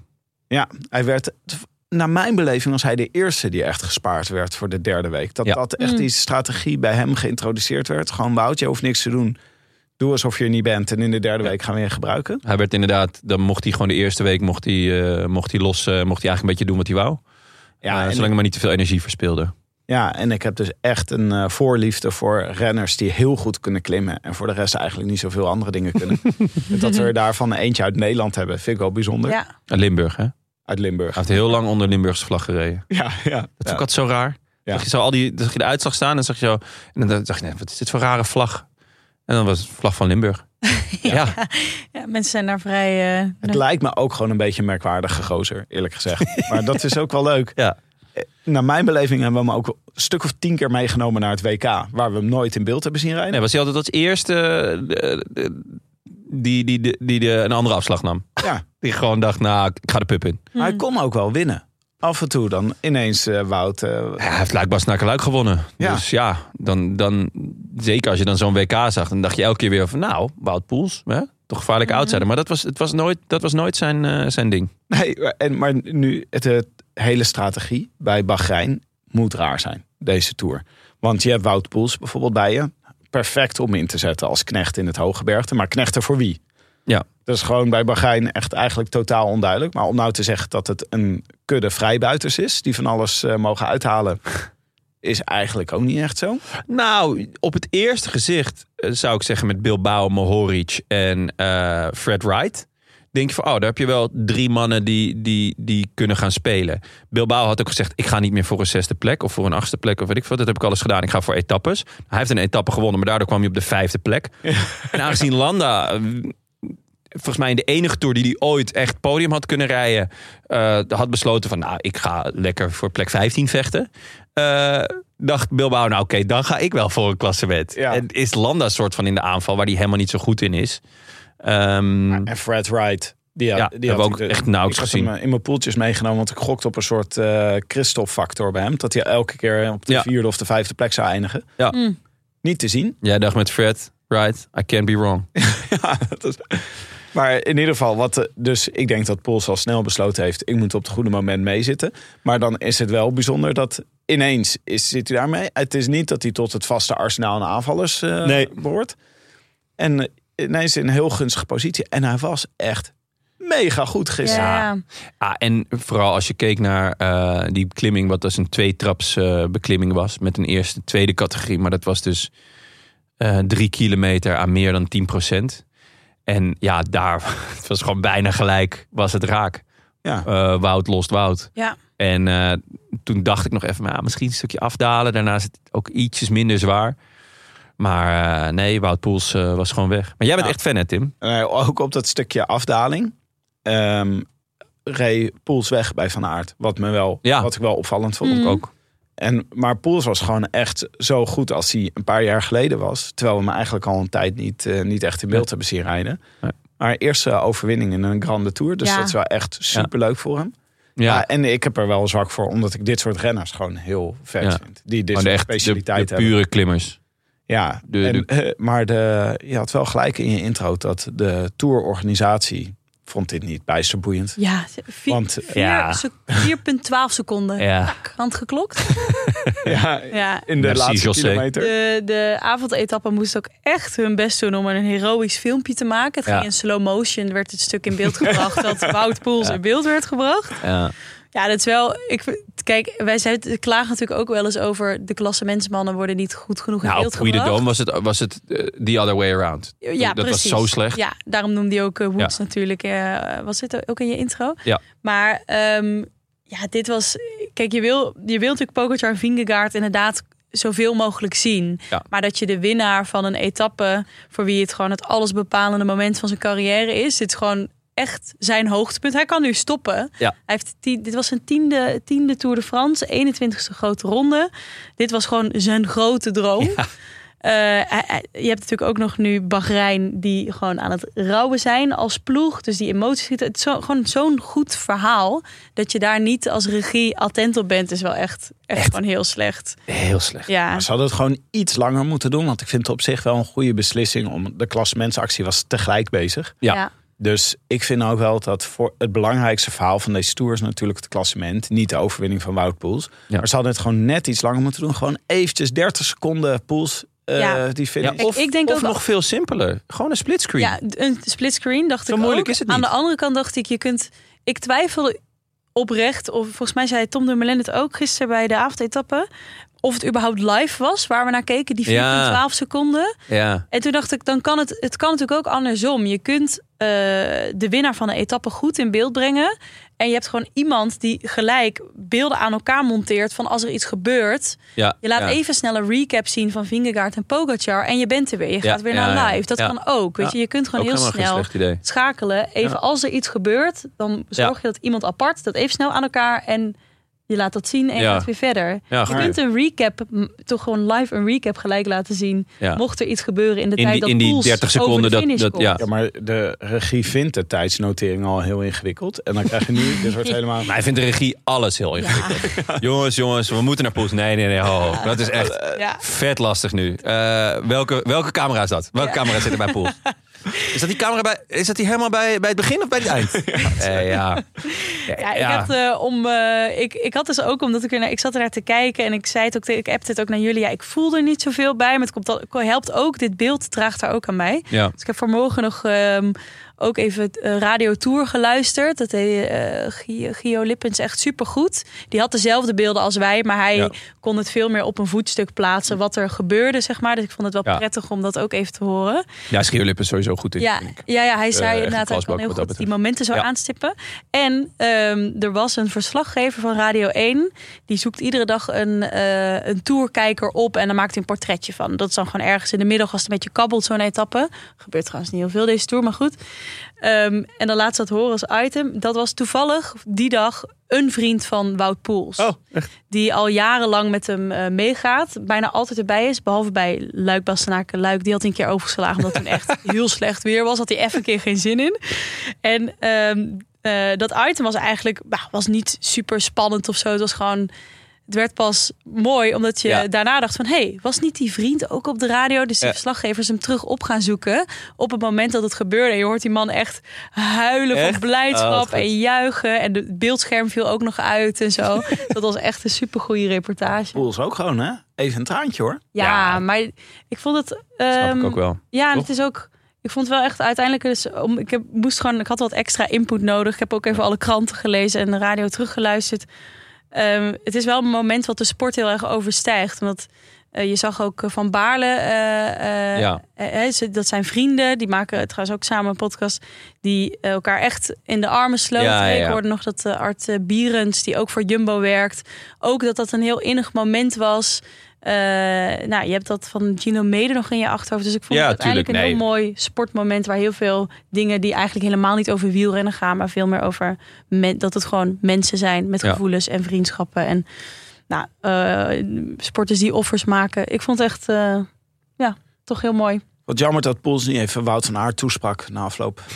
Ja, hij werd... Naar mijn beleving was hij de eerste die echt gespaard werd voor de derde week. Dat Ja. dat echt Mm. die strategie bij hem geïntroduceerd werd. Gewoon Wout, je hoeft niks te doen. Doe alsof je er niet bent. En in de derde week gaan we je gebruiken. Hij werd inderdaad, dan mocht hij gewoon de eerste week mocht hij, eh, mocht hij los, eh, mocht hij eigenlijk een beetje doen wat hij wou. Ja, en zolang hij maar niet te veel energie verspeelde. Ja, en ik heb dus echt een eh, voorliefde voor renners die heel goed kunnen klimmen. En voor de rest eigenlijk niet zoveel andere dingen kunnen. En dat we er daarvan eentje uit Nederland hebben, vind ik wel bijzonder. Ja. En Limburg, hè? Hij Uit Limburg. heeft heel lang onder Limburgse vlag gereden. Ja, ja. Dat is ja. ook altijd zo raar. Ja. Zag je zo al die, dan zag je de uitslag staan en zag je zo. En dan dacht je, nee, wat is dit voor rare vlag? En dan was het vlag van Limburg. ja. ja, mensen zijn daar vrij... eh, Het lijkt me ook gewoon een beetje een merkwaardige gozer, eerlijk gezegd. maar dat is ook wel leuk. Ja. Eh, Naar mijn beleving hebben we hem ook een stuk of tien keer meegenomen naar het WK. Waar we hem nooit in beeld hebben zien rijden. Nee, was hij altijd als eerste. eh, die, die, die, die de, een andere afslag nam. Ja. Die gewoon dacht, nou, ik ga de pub in. Maar hij kon ook wel winnen. Af en toe dan ineens eh, Wout. eh, Ja, hij heeft Luik naar Luik gewonnen. Ja. Dus ja, dan, dan, zeker als je dan zo'n WK zag, dan dacht je elke keer weer van, nou, Wout Poels, hè? toch gevaarlijke outsider. Maar dat was, het was nooit, dat was nooit zijn, eh, zijn ding. Nee, en, maar nu, het, het hele strategie bij Bahrein moet raar zijn, deze Tour. Want je hebt Wout Poels bijvoorbeeld bij je. Perfect om in te zetten als knecht in het Hooggebergte. Maar knechten voor wie? Ja. Dat is gewoon bij Bahrein echt eigenlijk totaal onduidelijk. Maar om nou te zeggen dat het een kudde vrijbuiters is... die van alles eh, mogen uithalen... is eigenlijk ook niet echt zo. Nou, op het eerste gezicht eh, zou ik zeggen met Bilbao, Mohoric en eh, Fred Wright. Denk je van, oh, daar heb je wel drie mannen die, die, die kunnen gaan spelen. Bilbao had ook gezegd, ik ga niet meer voor een zesde plek of voor een achtste plek of weet ik veel. Dat heb ik alles gedaan. Ik ga voor etappes. Hij heeft een etappe gewonnen, maar daardoor kwam hij op de vijfde plek. En aangezien Landa, volgens mij in de enige tour die hij ooit echt podium had kunnen rijden, eh, had besloten van, nou, ik ga lekker voor plek 15 vechten. Eh, dacht Bilbao, nou oké, dan ga ik wel voor een klassement. Ja. En is Landa soort van in de aanval, waar hij helemaal niet zo goed in is. Ehm, En Fred Wright... Die, had- Ja, die hebben we had ook de- echt nauwelijks ik had gezien. hem eh, in mijn poeltjes meegenomen, want ik gokte op een soort eh Christophe-factor bij hem. Dat hij elke keer op de Ja. vierde of de vijfde plek zou eindigen. Ja. Mm. Niet te zien. jij dacht met Fred, right, I can't be wrong. Ja, dat is- Maar in ieder geval, wat, eh, dus ik denk dat Poels al snel besloten heeft... ik moet op het goede moment meezitten. Maar dan is het wel bijzonder dat ineens is, zit hij daarmee. Het is niet dat hij tot het vaste arsenaal aan aanvallers eh Nee. behoort. En eh, ineens in een heel gunstige positie. En hij was echt mega goed gisteren. Ja. Ah, en vooral als je keek naar eh, die beklimming, wat dus een tweetraps eh beklimming was. Met een eerste, tweede categorie. Maar dat was dus eh, drie kilometer aan meer dan 10 En ja, daar het was gewoon bijna gelijk, was het raak. Ja. Eh, woud lost woud. Ja. En eh, toen dacht ik nog even, maar ja, misschien een stukje afdalen. Daarna is het ook ietsjes minder zwaar. Maar eh, nee, Wout Poels eh, was gewoon weg. Maar jij bent Ja. echt fan, hè, Tim? Ook op dat stukje afdaling. ehm reed Poels weg bij Van Aert. Wat, me wel, Ja. wat ik wel opvallend vond. Mm. Ook. En, maar Poels was gewoon echt zo goed als hij een paar jaar geleden was. Terwijl we hem eigenlijk al een tijd niet, eh, niet echt in beeld hebben zien rijden. Maar eerste overwinning in een Grande Tour. Dus Ja. dat is wel echt super leuk voor hem. Ja, Ja. en ik heb er wel zwak voor. Omdat ik dit soort renners gewoon heel vet Ja. vind. Die dit maar de, soort echt, de, specialiteit de hebben. pure klimmers. Ja, De- en, de- eh, maar de, je had wel gelijk in je intro dat de tourorganisatie vond dit niet bijster boeiend. Ja, vier- Want, vier ja. sec- 4,12 seconden. Ja. Tak, hand geklokt. Ja, Ja. in de Merci, laatste José. kilometer. De, de avondetappe moest ook echt hun best doen om een heroïsch filmpje te maken. Het Ja. ging in slow motion, werd het stuk in beeld gebracht dat Wout Poels in beeld werd gebracht. Ja. Ja, dat is wel. Ik, kijk, wij zijn, klagen natuurlijk ook wel eens over de klassementsmannen worden niet goed genoeg in Nou, op beeld gebracht. Dome was het, was het eh, the other way around. Ja, dat precies. was zo slecht. Ja, daarom noemde hij ook eh, Woods natuurlijk. eh, was dit ook in je intro? Ja. Maar ehm, ja, dit was... Kijk, je wil, je wil natuurlijk Pogacar en Vingegaard inderdaad zoveel mogelijk zien. Ja. Maar dat je de winnaar van een etappe... voor wie het gewoon het allesbepalende moment van zijn carrière is... dit is gewoon echt zijn hoogtepunt. Hij kan nu stoppen. Ja. Hij heeft tien, dit was zijn tiende, tiende Tour de France, 21ste grote ronde. Dit was gewoon zijn grote droom. Eh, hij- hij- je hebt natuurlijk ook nog nu Bahrein die gewoon aan het rouwen zijn als ploeg. Dus die emoties. Het is zo, gewoon zo'n goed verhaal. Dat je daar niet als regie attent op bent, is wel echt, echt, gewoon heel slecht. Heel slecht. Ja, Maar Ze hadden het gewoon iets langer moeten doen. Want ik vind het op zich wel een goede beslissing. om De klassementsactie was tegelijk bezig. Ja. ja. Dus ik vind ook wel dat voor het belangrijkste verhaal van deze tour is natuurlijk het klassement. Niet de overwinning van Wout Poels. Ja. Maar ze hadden het gewoon net iets langer moeten doen. Gewoon eventjes 30 seconden Poels. eh, Ja. die Ja, finish. of ik denk of ook- nog veel simpeler. Gewoon een splitscreen. Ja, een splitscreen dacht Zo ik moeilijk ook. is het Aan de andere kant dacht ik, je kunt... Ik twijfelde oprecht, of volgens mij zei Tom Dumoulin het ook gisteren bij de avondetappe... of het überhaupt live was, waar we naar keken, die 4,12 Ja. seconden. Ja. En toen dacht ik, dan kan het, het kan natuurlijk ook andersom. Je kunt eh, de winnaar van een etappe goed in beeld brengen. En je hebt gewoon iemand die gelijk beelden aan elkaar monteert van als er iets gebeurt. Ja. Je laat ja. even snel een recap zien van Vingegaard en Pogacar en je bent er weer. Je Ja, gaat weer naar live. Dat kan ook. Weet je, je kunt gewoon Ook heel snel schakelen. Even als er iets gebeurt, dan zorg je dat iemand apart dat even snel aan elkaar en Je laat dat zien en je Ja. gaat weer verder. Ja, je kunt een recap, toch gewoon live een recap gelijk laten zien. Ja. Mocht er iets gebeuren in de In tijd die- dat in die Poels 30 over seconden de dat- finish dat- komt. ja. Ja, maar de regie vindt de tijdsnotering al heel ingewikkeld. En dan krijg je nu een soort helemaal... Maar hij vindt de regie alles heel ingewikkeld. Jongens, jongens, we moeten naar Poels. Nee, nee, nee. ho, ho. Dat is echt Ja. vet lastig nu. Eh, welke, welke camera is dat? Welke Ja. camera zit er bij Poels? Is dat die camera bij? Is dat die helemaal bij, bij het begin of bij het eind? Eh, ja. Ja, ik, Had, eh, om, eh, ik, ik had dus ook, omdat ik er naar, ik zat er naar te kijken en ik zei het ook, ik appte het ook naar jullie. Ja, ik voel er niet zoveel bij, maar het komt al, helpt ook. Dit beeld draagt daar ook aan mij. ja. Dus ik heb vanmorgen nog ehm, ook even eh, Radio Tour geluisterd. Dat deed eh, Gio, Gio Lippens echt supergoed. Die had dezelfde beelden als wij, maar hij Ja. kon het veel meer op een voetstuk plaatsen wat er gebeurde, zeg maar. Dus ik vond het wel Ja. prettig om dat ook even te horen. Ja, is sowieso goed in. Ja, ja, ja, hij zei echt inderdaad, hij kan heel goed die momenten zo aanstippen. En ehm, er was een verslaggever van Radio 1. Die zoekt iedere dag een, eh, een tourkijker op en dan maakt hij een portretje van. Dat is dan gewoon ergens in de middag als het een beetje kabbelt, zo'n etappe. Gebeurt trouwens niet heel veel deze tour, maar goed. Ehm, en dan laat ze dat horen als item. Dat was toevallig die dag een vriend van Wout Poels. Oh, Die al jarenlang met hem eh, meegaat. Bijna altijd erbij is. Behalve bij Luik Bastenaken Luik. Die had een keer overgeslagen. Omdat toen echt heel slecht weer was. Had hij even een keer geen zin in. En ehm, eh, dat item was eigenlijk nou, was niet super spannend of zo. Het was gewoon... Het werd pas mooi omdat je Ja. daarna dacht van... hé, hey, was niet die vriend ook op de radio? Dus die Ja. verslaggevers hem terug op gaan zoeken... op het moment dat het gebeurde. En je hoort die man echt huilen Echt? van blijdschap Oh, en juichen. En het beeldscherm viel ook nog uit en zo. dat was echt een supergoeie reportage. Poels ook gewoon, hè? Even een traantje, hoor. Ja, Ja. maar ik vond het... Snap ehm, ik ook wel. Ja, en het is ook... Ik vond het wel echt uiteindelijk... Dus, om, ik heb, moest gewoon, ik had wat extra input nodig. Ik heb ook even alle kranten gelezen en de radio teruggeluisterd. Ehm, het is wel een moment wat de sport heel erg overstijgt. Want eh, je zag ook eh, Van Baarle... eh, Ja. dat zijn vrienden. Die maken trouwens ook samen een podcast. Die elkaar echt in de armen sloten. Ja, ja, ja. Ik hoorde nog dat Art Bierens, die ook voor Jumbo werkt... ook dat dat een heel innig moment was... Eh, nou, je hebt dat van Gino Mede nog in je achterhoofd. Dus ik vond Ja, het uiteindelijk tuurlijk, een heel mooi sportmoment... waar heel veel dingen die eigenlijk helemaal niet over wielrennen gaan... maar veel meer over men- dat het gewoon mensen zijn met Ja. gevoelens en vriendschappen. En nou, eh, sporters die offers maken. Ik vond het echt, eh, ja, toch heel mooi. Wat jammer dat Poels niet even Wout van Aert toesprak na afloop.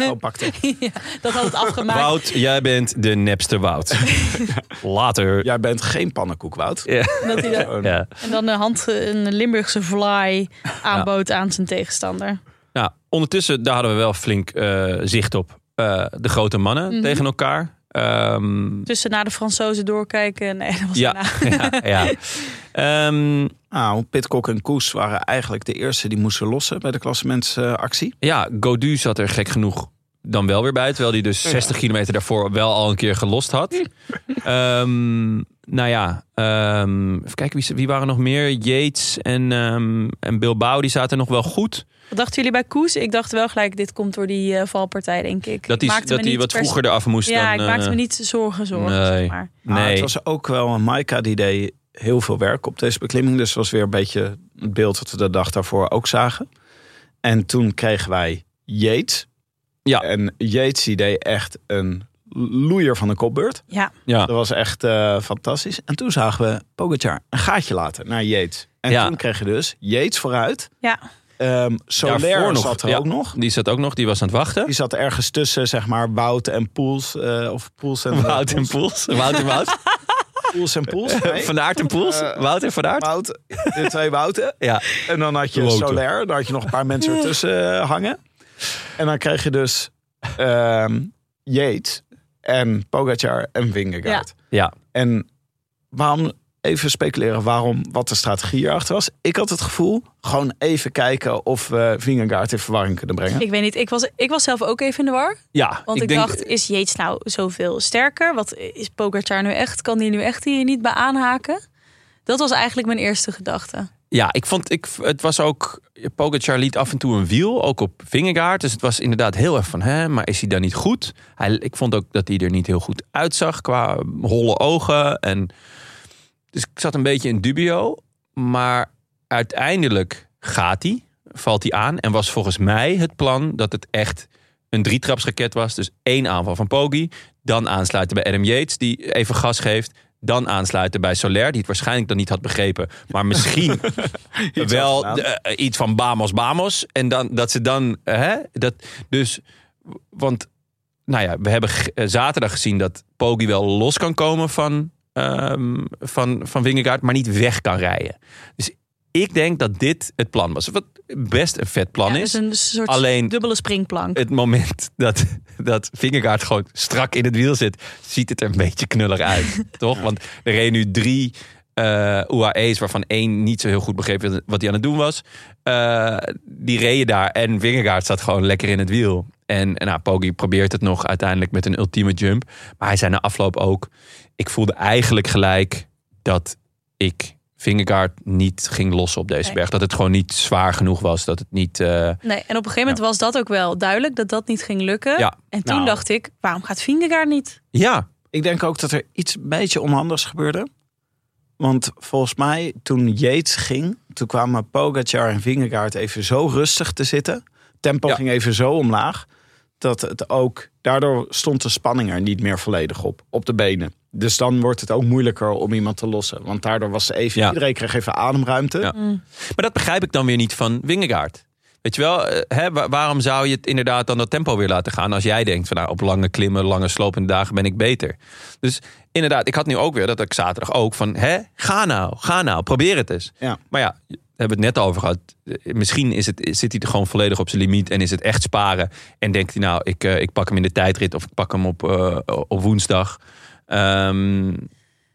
Oh, pakte. ja, dat had het afgemaakt. Wout, jij bent de nepste Wout. Later. Jij bent geen pannenkoek, Wout. Ja. Dat hij de- Ja. en dan een, hand, een Limburgse fly aanbood aan zijn tegenstander. Nou, ondertussen, daar hadden we wel flink eh, zicht op. Eh, de grote mannen Mhm. tegen elkaar. Ehm, Tussen naar de Fransozen doorkijken. Nee, dat was ja, daarna. ja, ja. Ehm, Nou, Pitcock en Koes waren eigenlijk de eerste die moesten lossen bij de klassementsactie. ja, Godu zat er gek genoeg dan wel weer bij. Terwijl hij dus 60 kilometer daarvoor wel al een keer gelost had. Ehm, nou ja, ehm, even kijken, wie, wie waren nog meer? Yates en, ehm, en Bilbao, die zaten nog wel goed. Wat dachten jullie bij Koes? Ik dacht wel gelijk, dit komt door die eh, valpartij, denk ik. Dat hij dat niet wat vroeger eraf moest Ja, dan... ik maakte eh, me niet zorgen, zorgen. nee. Zeg maar. Nee, het was ook wel een Maika die deed heel veel werk op deze beklimming. Dus was weer een beetje het beeld dat we de dag daarvoor ook zagen. En toen kregen wij Yates. Ja. En Yates die deed echt een loeier van de kopbeurt. Ja, ja. Dat was echt eh, fantastisch. En toen zagen we Pogacar een gaatje laten naar Yates. En Ja. toen kreeg je dus Yates vooruit. ja. Ehm Soler Daarvoor nog, zat er ja. ook nog. Die zat ook nog, die was aan het wachten. Die zat ergens tussen, zeg maar, Wout en Poels. eh, of Poels en Wout en Poels. Wout en Wout. Poels en Poels. Nee. Van Aert en Poels. Eh, Wout en Van Aert. Wout, de twee Wouten. Ja. En dan had je Wouten. Soler. Dan had je nog een paar mensen ertussen eh, hangen. En dan kreeg je dus ehm Yates en Pogacar en Vingegaard. Ja. En waarom, even speculeren waarom, wat de strategie erachter was. Ik had het gevoel, gewoon even kijken of we Vingegaard in verwarring kunnen brengen. Ik weet niet, ik was, ik was zelf ook even in de war. Ja, Want ik, denk, dacht, is Yates nou zoveel sterker? Wat is Pogacar nu echt? Kan die nu echt hier niet bij aanhaken? Dat was eigenlijk mijn eerste gedachte. Ja, ik vond, ik, het was ook, Pogacar liet af en toe een wiel, ook op Vingegaard. Dus het was inderdaad heel erg van, hè, maar is hij dan niet goed? Hij, ik vond ook dat hij er niet heel goed uitzag qua holle ogen. En, dus ik zat een beetje in dubio. Maar uiteindelijk gaat hij, valt hij aan. En was volgens mij het plan dat het echt een drietrapsraket was. Dus één aanval van Poggi. Dan aansluiten bij Adam Yates, die even gas geeft. Dan aansluiten bij Soler, die het waarschijnlijk dan niet had begrepen. Maar misschien wel de- eh, iets van Bamos, Bamos. En dan, dat ze dan... eh, Hè, dat, dus, want nou ja, we hebben eh, zaterdag gezien dat Poggi wel los kan komen van, ehm van, van Wingegaard, maar niet weg kan rijden. Dus ik denk dat dit het plan was. Wat best een vet plan Ja, is. een soort Alleen- dubbele springplank. Het moment dat, dat gewoon strak in het wiel zit, ziet het er een beetje knullig uit. toch? Want er reden nu drie eh UAE's, waarvan één niet zo heel goed begreep wat hij aan het doen was. Eh, die reden daar en Vingegaard staat gewoon lekker in het wiel. En, en nou, Poggi probeert het nog uiteindelijk met een ultieme jump. Maar hij zei na afloop ook, ik voelde eigenlijk gelijk dat ik Vingegaard niet ging lossen op deze Nee. berg. Dat het gewoon niet zwaar genoeg was. Dat het niet... eh, Nee, en op een gegeven moment was dat ook wel duidelijk dat dat niet ging lukken. Ja. En toen Nou. dacht ik, waarom gaat Vingegaard niet? ja, Ik denk ook dat er iets een beetje onhandigs gebeurde. Want volgens mij, toen Yates ging, toen kwamen Pogacar en Vingegaard even zo rustig te zitten. Tempo Ja. ging even zo omlaag. Dat het ook, daardoor stond de spanning er niet meer volledig op, op de benen. Dus dan wordt het ook moeilijker om iemand te lossen. Want daardoor was er even, Ja. iedereen kreeg even ademruimte. Ja. Maar dat begrijp ik dan weer niet van Wingegaard. Weet je wel, eh, hè, wa- waarom zou je het inderdaad dan dat tempo weer laten gaan... als jij denkt van nou, op lange klimmen, lange slopende dagen ben ik beter. Dus inderdaad, ik had nu ook weer, dat ik zaterdag ook van... hè, ga nou, ga nou, probeer het eens. Ja. Maar ja, we hebben het net over gehad. Eh, Misschien is het, zit hij er gewoon volledig op zijn limiet en is het echt sparen. En denkt hij nou, ik, eh, ik pak hem in de tijdrit of ik pak hem op, op woensdag. Ehm,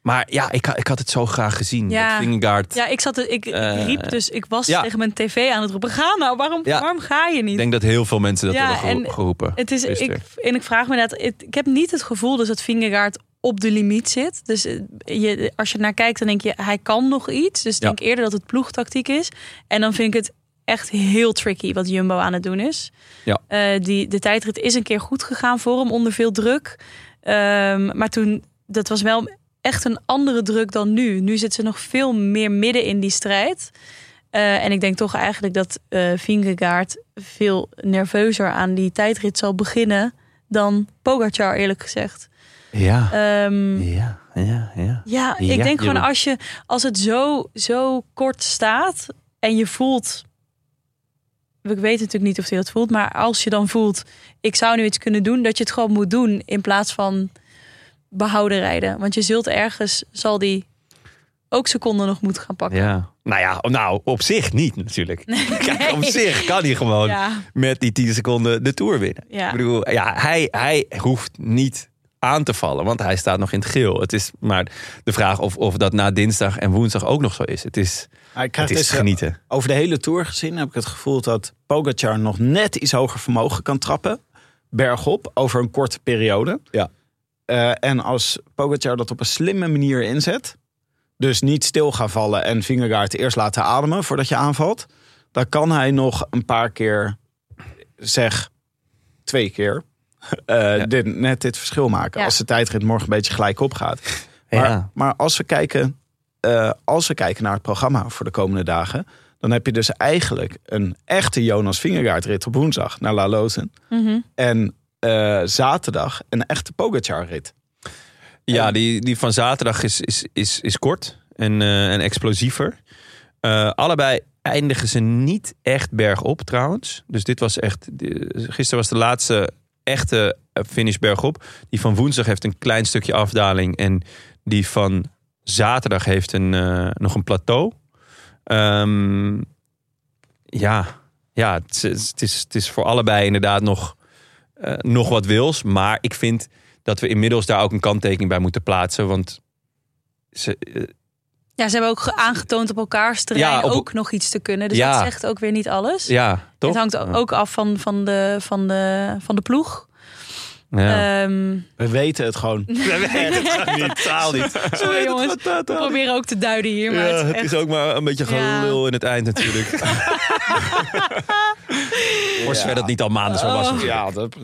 maar ja, ik, ik had het zo graag gezien. Ja. Vingegaard... Ja, ik zat, ik Eh, riep dus, ik was ja. tegen mijn tv aan het roepen. Ga nou, waarom, Ja. waarom ga je niet? Ik denk dat heel veel mensen dat Ja, hebben gero- en geroepen. Het is, ik, en ik vraag me dat. Ik heb niet het gevoel dus dat Vingegaard op de limiet zit. Dus eh, je, als je naar kijkt, dan denk je, hij kan nog iets. Dus ik denk eerder dat het ploegtactiek is. En dan vind ik het echt heel tricky wat Jumbo aan het doen is. Ja. Eh, die, de tijdrit is een keer goed gegaan voor hem onder veel druk. Ehm, maar toen, dat was wel echt een andere druk dan nu. Nu zit ze nog veel meer midden in die strijd. Eh, en ik denk toch eigenlijk dat eh Vingegaard veel nerveuzer aan die tijdrit zal beginnen dan Pogacar, eerlijk gezegd. Ja. Ehm, ja, ja, ja. ja, ik Ja, denk gewoon als, je, als het zo, zo kort staat en je voelt... Ik weet natuurlijk niet of hij dat voelt, maar als je dan voelt... ik zou nu iets kunnen doen, dat je het gewoon moet doen... in plaats van behouden rijden. Want je zult ergens, zal die ook seconden nog moeten gaan pakken. ja. Nou ja, nou, op zich niet natuurlijk. Kijk, op zich kan hij gewoon Ja, met die 10 seconden de Tour winnen. ja. Ik bedoel, ja, hij, hij hoeft niet aan te vallen, want hij staat nog in het geel. Het is maar de vraag of, of dat na dinsdag en woensdag ook nog zo is. Het is, het is genieten. Over de hele Tour gezien heb ik het gevoel dat Pogacar nog net iets hoger vermogen kan trappen. Bergop, over een korte periode. Ja. Eh, en als Pogacar dat op een slimme manier inzet... dus niet stil gaan vallen en Vingegaard eerst laten ademen voordat je aanvalt... dan kan hij nog een paar keer, zeg twee keer... eh, Ja. dit, net dit verschil maken. Ja. Als de tijdrit morgen een beetje gelijk op gaat. Maar, Ja. maar als, we kijken, eh, als we kijken naar het programma voor de komende dagen... dan heb je dus eigenlijk een echte Jonas Vingegaard rit op woensdag naar La Loten. Mhm. En eh, zaterdag een echte Pogacar rit. Ja, die, die van zaterdag is, is, is, is kort en, eh, en explosiever. Eh, allebei eindigen ze niet echt bergop trouwens. Dus dit was echt. Gisteren was de laatste echte eh, finish bergop. Die van woensdag heeft een klein stukje afdaling. En die van zaterdag heeft een, eh, nog een plateau. Ehm, ja, ja het, is, het, is, voor allebei inderdaad nog, eh, nog wat wils. Maar ik vind dat we inmiddels daar ook een kanttekening bij moeten plaatsen. Want ze, Ja, ze hebben ook ge- aangetoond op elkaars terrein Ja, op- ook nog iets te kunnen. Dus Ja. dat zegt ook weer niet alles. ja, toch? Het hangt ook af van, van, de, van, de, van de ploeg. Ja. Ehm, We weten het gewoon. We weten het totaal niet. sorry jongens, we proberen ook te duiden hier. Maar Ja, het is het echt... is ook maar een beetje Ja. gelul in het eind natuurlijk. Voor zover dat niet al maanden zo was. Oh. Ja, dat,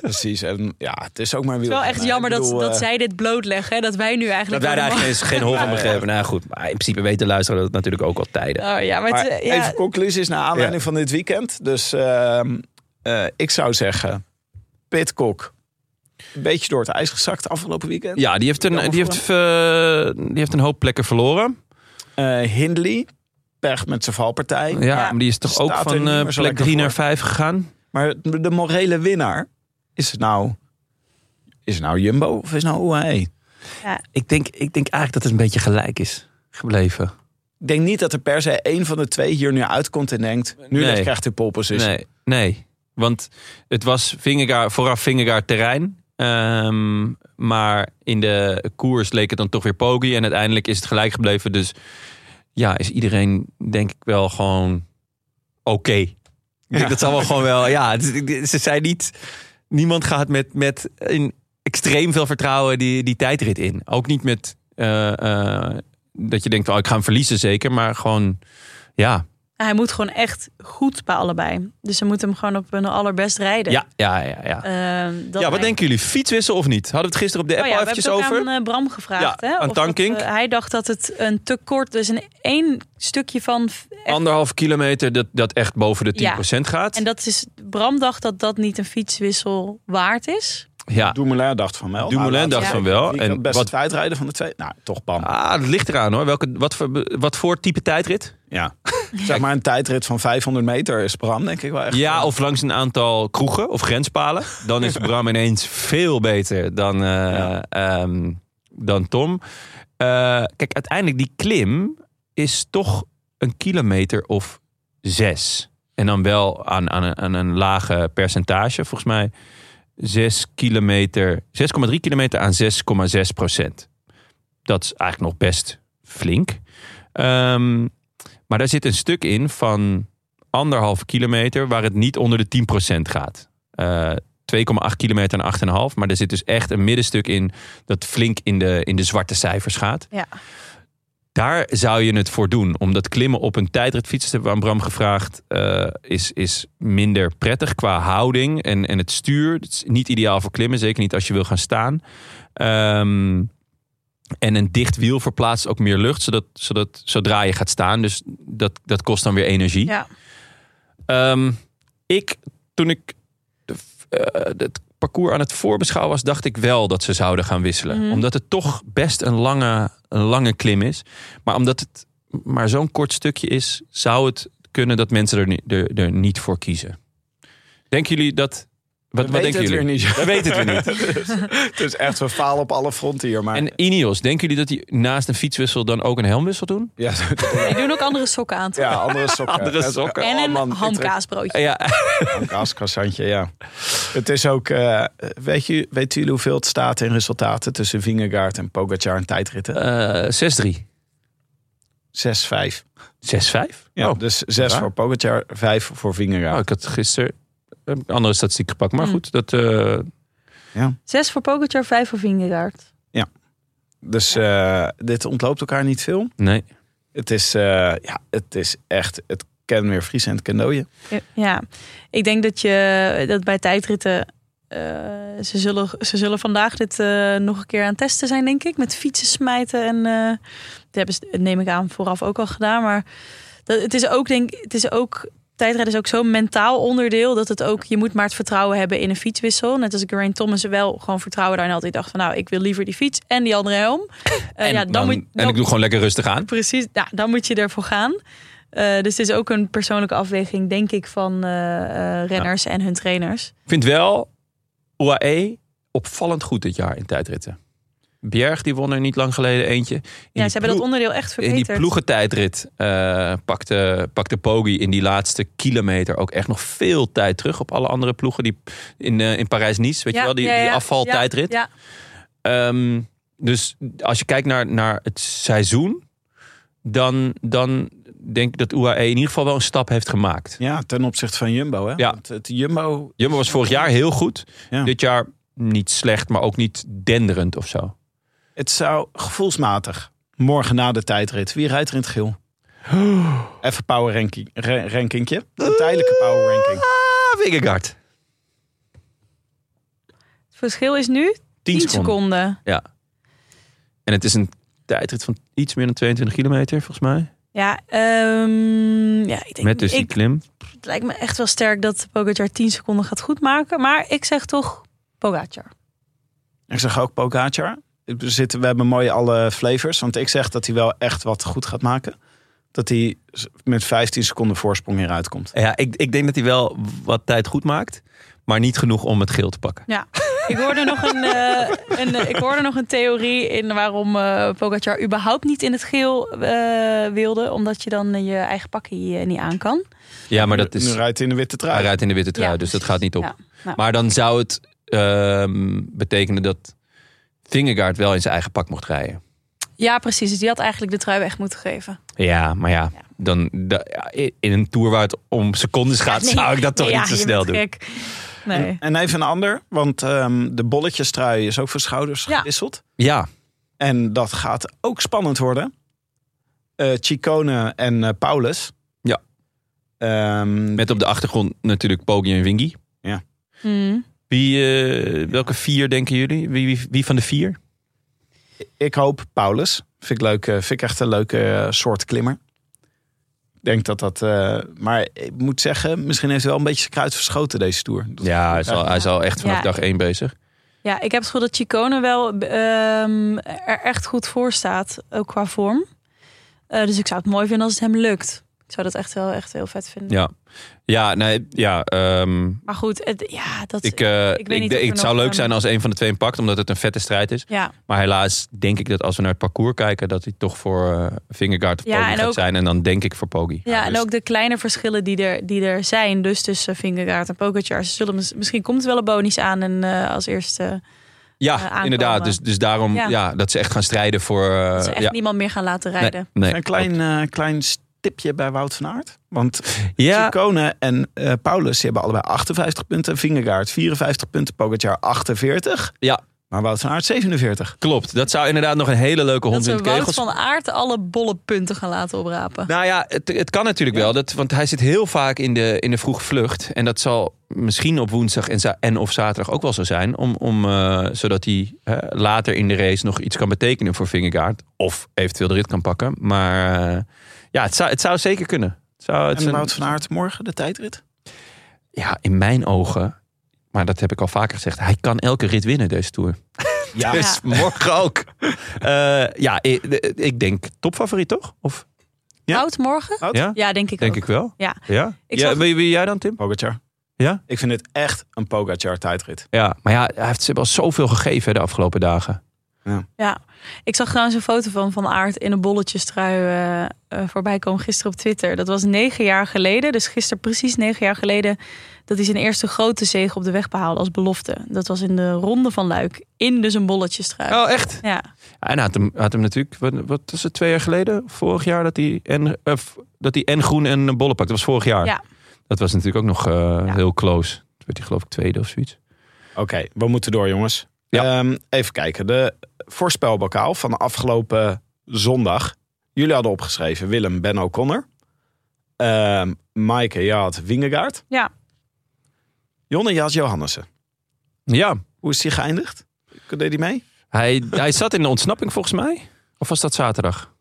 precies. En ja, het is ook maar Het is wel echt jammer dat, dat zij dit blootleggen. Hè? Dat wij nu Dat eigenlijk... wij daar eigenlijk geen, geen hol van begrepen. Nou goed, maar in principe weten luisteren dat natuurlijk ook al tijden. Oh, ja, maar, eh, ja, even conclusies naar aanleiding van dit weekend. Dus ehm, Eh, ik zou zeggen, Pitcock. Een beetje door het ijs gezakt afgelopen weekend. Ja, die heeft een, die heeft, eh, die heeft een hoop plekken verloren. Eh, Hindley, pech met zijn valpartij. Ja, Ja. maar die is toch ook van eh, plek lekker 3 naar voor. 5 gegaan? Maar de morele winnaar, is het nou, is het nou Jumbo of is het nou UAE? Ik denk, ik denk eigenlijk dat het een beetje gelijk is gebleven. Ik denk niet dat er per se één van de twee hier nu uitkomt en denkt... nu Nee. krijgt hij pole position. Nee, nee. Want het was Vingegaard, vooraf Vingegaard terrein. Ehm, maar in de koers leek het dan toch weer Poggi. En uiteindelijk is het gelijk gebleven. Dus ja, is iedereen denk ik wel gewoon oké. Ik denk dat zal wel gewoon wel... Ja, ze zijn niet... Niemand gaat met, met in extreem veel vertrouwen die, die tijdrit in. Ook niet met... eh, eh, dat je denkt, oh, ik ga hem verliezen zeker. Maar gewoon, ja, Hij moet gewoon echt goed bij allebei. Dus ze moeten hem gewoon op hun allerbest rijden. ja, ja, ja. ja. Ehm, dat ja, wat denken jullie? Fietswissel of niet? Hadden we het gisteren op de app Oh ja, al we hebben eventjes het ook over? aan eh, Bram gevraagd. Ja, hè? aan Of dat, Tankink. eh, hij dacht dat het een te kort, dus een één stukje van. echt- Anderhalf kilometer dat, dat echt boven de 10% Ja. gaat. En dat is, Bram dacht dat dat niet een fietswissel waard is. Ja. Dumoulin dacht van wel. Dumoulin Nou, dacht van wel. En het beste wat- tijdrijden van de twee? Nou, toch Bam. Ah, dat ligt eraan hoor. Welke, wat, voor, wat voor type tijdrit? Ja. zeg maar een tijdrit van 500 meter is Bram denk ik wel echt. Ja, of langs een aantal kroegen of grenspalen. Dan is Bram ineens veel beter dan, eh, Ja. ehm, dan Tom. Eh, kijk, uiteindelijk die klim is toch een kilometer of zes. En dan wel aan, aan, een, aan een lage percentage. Volgens mij 6 kilometer, 6,3 kilometer aan 6,6 procent. Dat is eigenlijk nog best flink. Ehm, maar daar zit een stuk in van anderhalf kilometer waar het niet onder de 10% gaat. Eh 2,8 kilometer en 8,5. Maar er zit dus echt een middenstuk in dat flink in de, in de zwarte cijfers gaat. Ja. Daar zou je het voor doen. Omdat klimmen op een tijdritfiets, hebben we aan Bram gevraagd, eh, is, is minder prettig qua houding en, en het stuur. Het is niet ideaal voor klimmen, zeker niet als je wil gaan staan. Ehm, en een dicht wiel verplaatst ook meer lucht, zodat, zodat zodra je gaat staan, dus dat, dat kost dan weer energie. Ja. Ehm, ik, toen ik eh, het parcours aan het voorbeschouwen was, dacht ik wel dat ze zouden gaan wisselen. Mhm. Omdat het toch best een lange, een lange klim is. Maar omdat het maar zo'n kort stukje is, zou het kunnen dat mensen er, er, er niet voor kiezen. Denken jullie dat... Wat, We wat weten denken het jullie? weer niet. We weten het weer niet. Het is echt, we falen op alle fronten hier. Maar En Ineos, denken jullie dat die naast een fietswissel dan ook een helmwissel doen? ja, Die doen ook andere sokken aan. toch? ja, andere sokken. Andere sokken. En Oh, een man, ik hamkaasbroodje. Ja, Hamkaascroissantje, ja. Het is ook, eh, weet je, weten jullie hoeveel het staat in resultaten tussen Vingegaard en Pogacar en tijdritten? eh 6-3. 6-5. 6-5? Ja, Oh. dus 6 waar? voor Pogacar, 5 voor Oh, Vingegaard. ik had gisteren een andere statistiek gepakt. Maar Hmm. goed, dat... eh, Zes voor Pogacar, vijf voor Vingegaard. Dus eh, dit ontloopt elkaar niet veel. nee. Het is, eh, ja, het is echt, het ken weer Fries en het ken. Ja, ik denk dat je dat bij tijdritten. eh, ze, zullen, ze zullen vandaag dit eh, nog een keer aan het testen zijn, denk ik. Met fietsen smijten. En eh dat hebben ze, neem ik aan, vooraf ook al gedaan. Maar dat, het is ook, denk het is ook. Tijdrijden is ook zo'n mentaal onderdeel dat het ook, je moet maar het vertrouwen hebben in een fietswissel. Net als Geraint Thomas wel gewoon vertrouwen daarin altijd dacht van nou, ik wil liever die fiets en die andere helm. Eh, En, ja, dan, dan, moet, en ik doe gewoon lekker rustig aan. Precies, ja, dan moet je ervoor gaan. Eh, dus het is ook een persoonlijke afweging, denk ik, van eh, renners en hun trainers. Ik vind wel UAE opvallend goed dit jaar in tijdritten. Bjerg die won er niet lang geleden eentje. In Ja, die ze hebben dat onderdeel echt In die verbeterd. ploegentijdrit eh pakte, pakte Poggi in die laatste kilometer ook echt nog veel tijd terug op alle andere ploegen. Die in, eh, in Parijs-Nice, weet Ja, je wel, die, ja, ja, die ja. afvaltijdrit. Ja, Ehm, dus als je kijkt naar, naar het seizoen, dan, dan denk ik dat UAE in ieder geval wel een stap heeft gemaakt. Ja, ten opzichte van Jumbo. Hè? Ja. Want het Jumbo, Jumbo was vorig jaar heel goed. Ja. Dit jaar niet slecht, maar ook niet denderend of zo. Het zou gevoelsmatig morgen na de tijdrit. Wie rijdt er in het geel? Even power ranking, ra- rankingje. Een tijdelijke power ranking. Ah, Vingegaard. het verschil is nu 10 10 seconden. En het is een tijdrit van iets meer dan 22 kilometer, volgens mij. Ja, ehm, ja ik denk, Met dus die ik, klim. het lijkt me echt wel sterk dat Pogacar 10 seconden gaat goedmaken. Maar ik zeg toch Pogacar. Ik zeg ook Pogacar. We, zitten, we hebben mooi alle flavors. Want ik zeg dat hij wel echt wat goed gaat maken. Dat hij met 15 seconden voorsprong hieruit komt. Ja, ik, ik denk dat hij wel wat tijd goed maakt. Maar niet genoeg om het geel te pakken. Ja, ik hoorde nog een, eh, een, eh, ik hoorde nog een theorie in waarom eh Pogacar überhaupt niet in het geel eh, wilde. Omdat je dan je eigen pakje niet aan kan. Ja, maar dat Nu is... rijdt hij in de witte trui. Hij rijdt in de witte trui, Ja, dus dat gaat niet op. Ja, nou. Maar dan zou het ehm, betekenen dat Vingegaard wel in zijn eigen pak mocht rijden. Ja, precies. Dus die had eigenlijk de trui weg moeten geven. Ja, maar ja, Ja. Dan, da- ja, in een tour waar het om secondes gaat, Nee, zou ik dat toch nee, niet ja, zo snel doen. gek. Nee. En, en even een ander, want ehm, de bolletjestrui is ook voor schouders Ja. gewisseld. Ja, En dat gaat ook spannend worden. Eh Chicone en eh, Paulus. Ja. Ehm, met op de achtergrond natuurlijk Poggi en Wingy. Hmm. Wie, eh, welke vier denken jullie? Wie, wie, wie van de vier? Ik hoop Paulus. Vind ik, leuk, eh, vind ik echt een leuke eh, soort klimmer. Ik denk dat dat... eh, maar ik moet zeggen, misschien heeft hij wel een beetje zijn kruid verschoten deze Tour. Dat- Ja, hij is al, hij is al echt vanaf Ja. dag één bezig. Ja, ik heb het gevoel dat Chicone wel ehm, er echt goed voor staat, ook qua vorm. Eh, dus ik zou het mooi vinden als het hem lukt. Ik zou dat echt heel, echt heel vet vinden. Ja, ja, nee, ja. ehm, Maar goed, het, ja, dat... ik, eh, Ik ik, weet niet of het zou leuk zijn als een van de twee hem pakt, omdat het een vette strijd is. ja, Maar helaas denk ik dat als we naar het parcours kijken, dat hij toch voor Vingegaard of Ja, Poggi gaat ook- zijn. En dan denk ik voor Poggi. ja, en dus- ook de kleine verschillen die er, die er zijn, dus tussen Vingegaard en Pogacar. Ze zullen, mis- misschien komt wel een bonus aan en eh, als eerste Ja, eh, inderdaad. Dus, dus daarom Ja. ja. dat ze echt gaan strijden voor... dat ze echt ja. niemand meer gaan laten Nee, rijden. nee, een klein, eh, klein stipje bij Wout van Aert. Want Ja, en eh, Paulus hebben allebei 58 punten. Vingegaard 54 punten. Pogacar 48. Ja. Maar Wout van Aert 47. klopt. Dat zou inderdaad nog een hele leuke Dat hond in ze de Wout kegels van Aert alle bolle punten gaan laten oprapen. Nou ja, het, het kan natuurlijk wel. Dat, want hij zit heel vaak in de, in de vroege vlucht. En dat zal misschien op woensdag en, za- en of zaterdag ook wel zo zijn. Om, om, eh, zodat hij later in de race nog iets kan betekenen voor Vingegaard. Of eventueel de rit kan pakken. Maar eh, ja, het zou, het zou zeker kunnen. Het zou, het En een- Wout van Aert morgen de tijdrit. ja, in mijn ogen... Maar dat heb ik al vaker gezegd. Hij kan elke rit winnen deze Tour. Ja. Dus morgen ook. Eh, ja, ik, ik denk topfavoriet toch? Of, Ja. Wout morgen? Ja, Ja, denk ik denk ook. ik wel. Ja. ja? Ik ja zag- wie, wie jij dan, Tim? Pogacar. Ja? Ik vind het echt een Pogacar tijdrit. Ja, maar ja, hij heeft ze wel zoveel gegeven de afgelopen dagen. Ja, ik zag trouwens een foto van Van Aert in een bolletjestrui eh eh, voorbij komen gisteren op Twitter. Dat was negen jaar geleden, dus gisteren precies negen jaar geleden... dat hij zijn eerste grote zege op de weg behaalde als belofte. Dat was in de Ronde van Luik, in dus een bolletjestrui. Oh, echt? Ja, Ja, En hij had hem, had hem natuurlijk, wat, wat was het, twee jaar geleden? Vorig jaar dat hij en, eh, dat hij en groen en een bollen pakte. Dat was vorig jaar. Ja. Dat was natuurlijk ook nog eh, Ja. heel close. Toen werd hij geloof ik tweede of zoiets. Oké, we moeten door jongens. Ja. Ehm, even kijken. De voorspelbokaal van de afgelopen zondag. Jullie hadden opgeschreven Willem Ben O'Connor. Ehm Maaike, je had Wingegaard. ja. Jonne, je had Johannessen. Ja, Hoe is die geëindigd? Deed hij mee? hij, hij zat in de ontsnapping volgens mij. Of was dat zaterdag?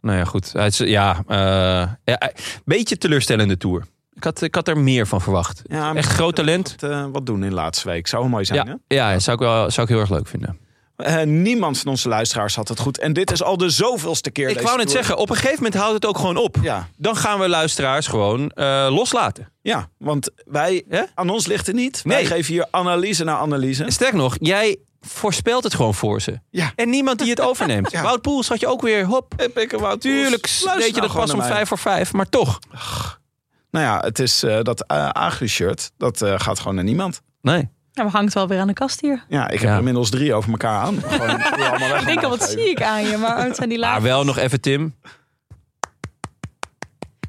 Nou ja, goed. Hij ja, eh, ja, beetje teleurstellende tour. Ik had, ik had er meer van verwacht. Ja, Echt groot talent. Wat, eh, wat doen in de laatste week. Zou wel mooi zijn, hè? Ja, ja zou, ik wel, zou ik heel erg leuk vinden. Eh, niemand van onze luisteraars had het goed. En dit is al de zoveelste keer Ik wou net zeggen, op een gegeven moment houdt het ook gewoon op. Ja, Dan gaan we luisteraars gewoon eh, loslaten. ja, want wij, aan ons ligt het niet. Wij geven hier analyse na analyse. En sterk nog, jij voorspelt het gewoon voor ze. Ja. En niemand die het overneeft. Ja. Wout Poels had je ook weer, hop. Heb ik er wat Tuurlijk Luister weet je nou dat pas om vijf voor vijf, maar toch. Nou ja, het is eh, dat uh, Agri-shirt, dat gaat gewoon naar niemand. Nee. Ja, we hangt wel weer aan de kast hier. Ja, ik heb Ja. er inmiddels drie over elkaar aan. Gewoon die allemaal weg Ik denk al, wat geven. zie ik aan je? Maar het zijn die Maar laatste. wel nog even Tim.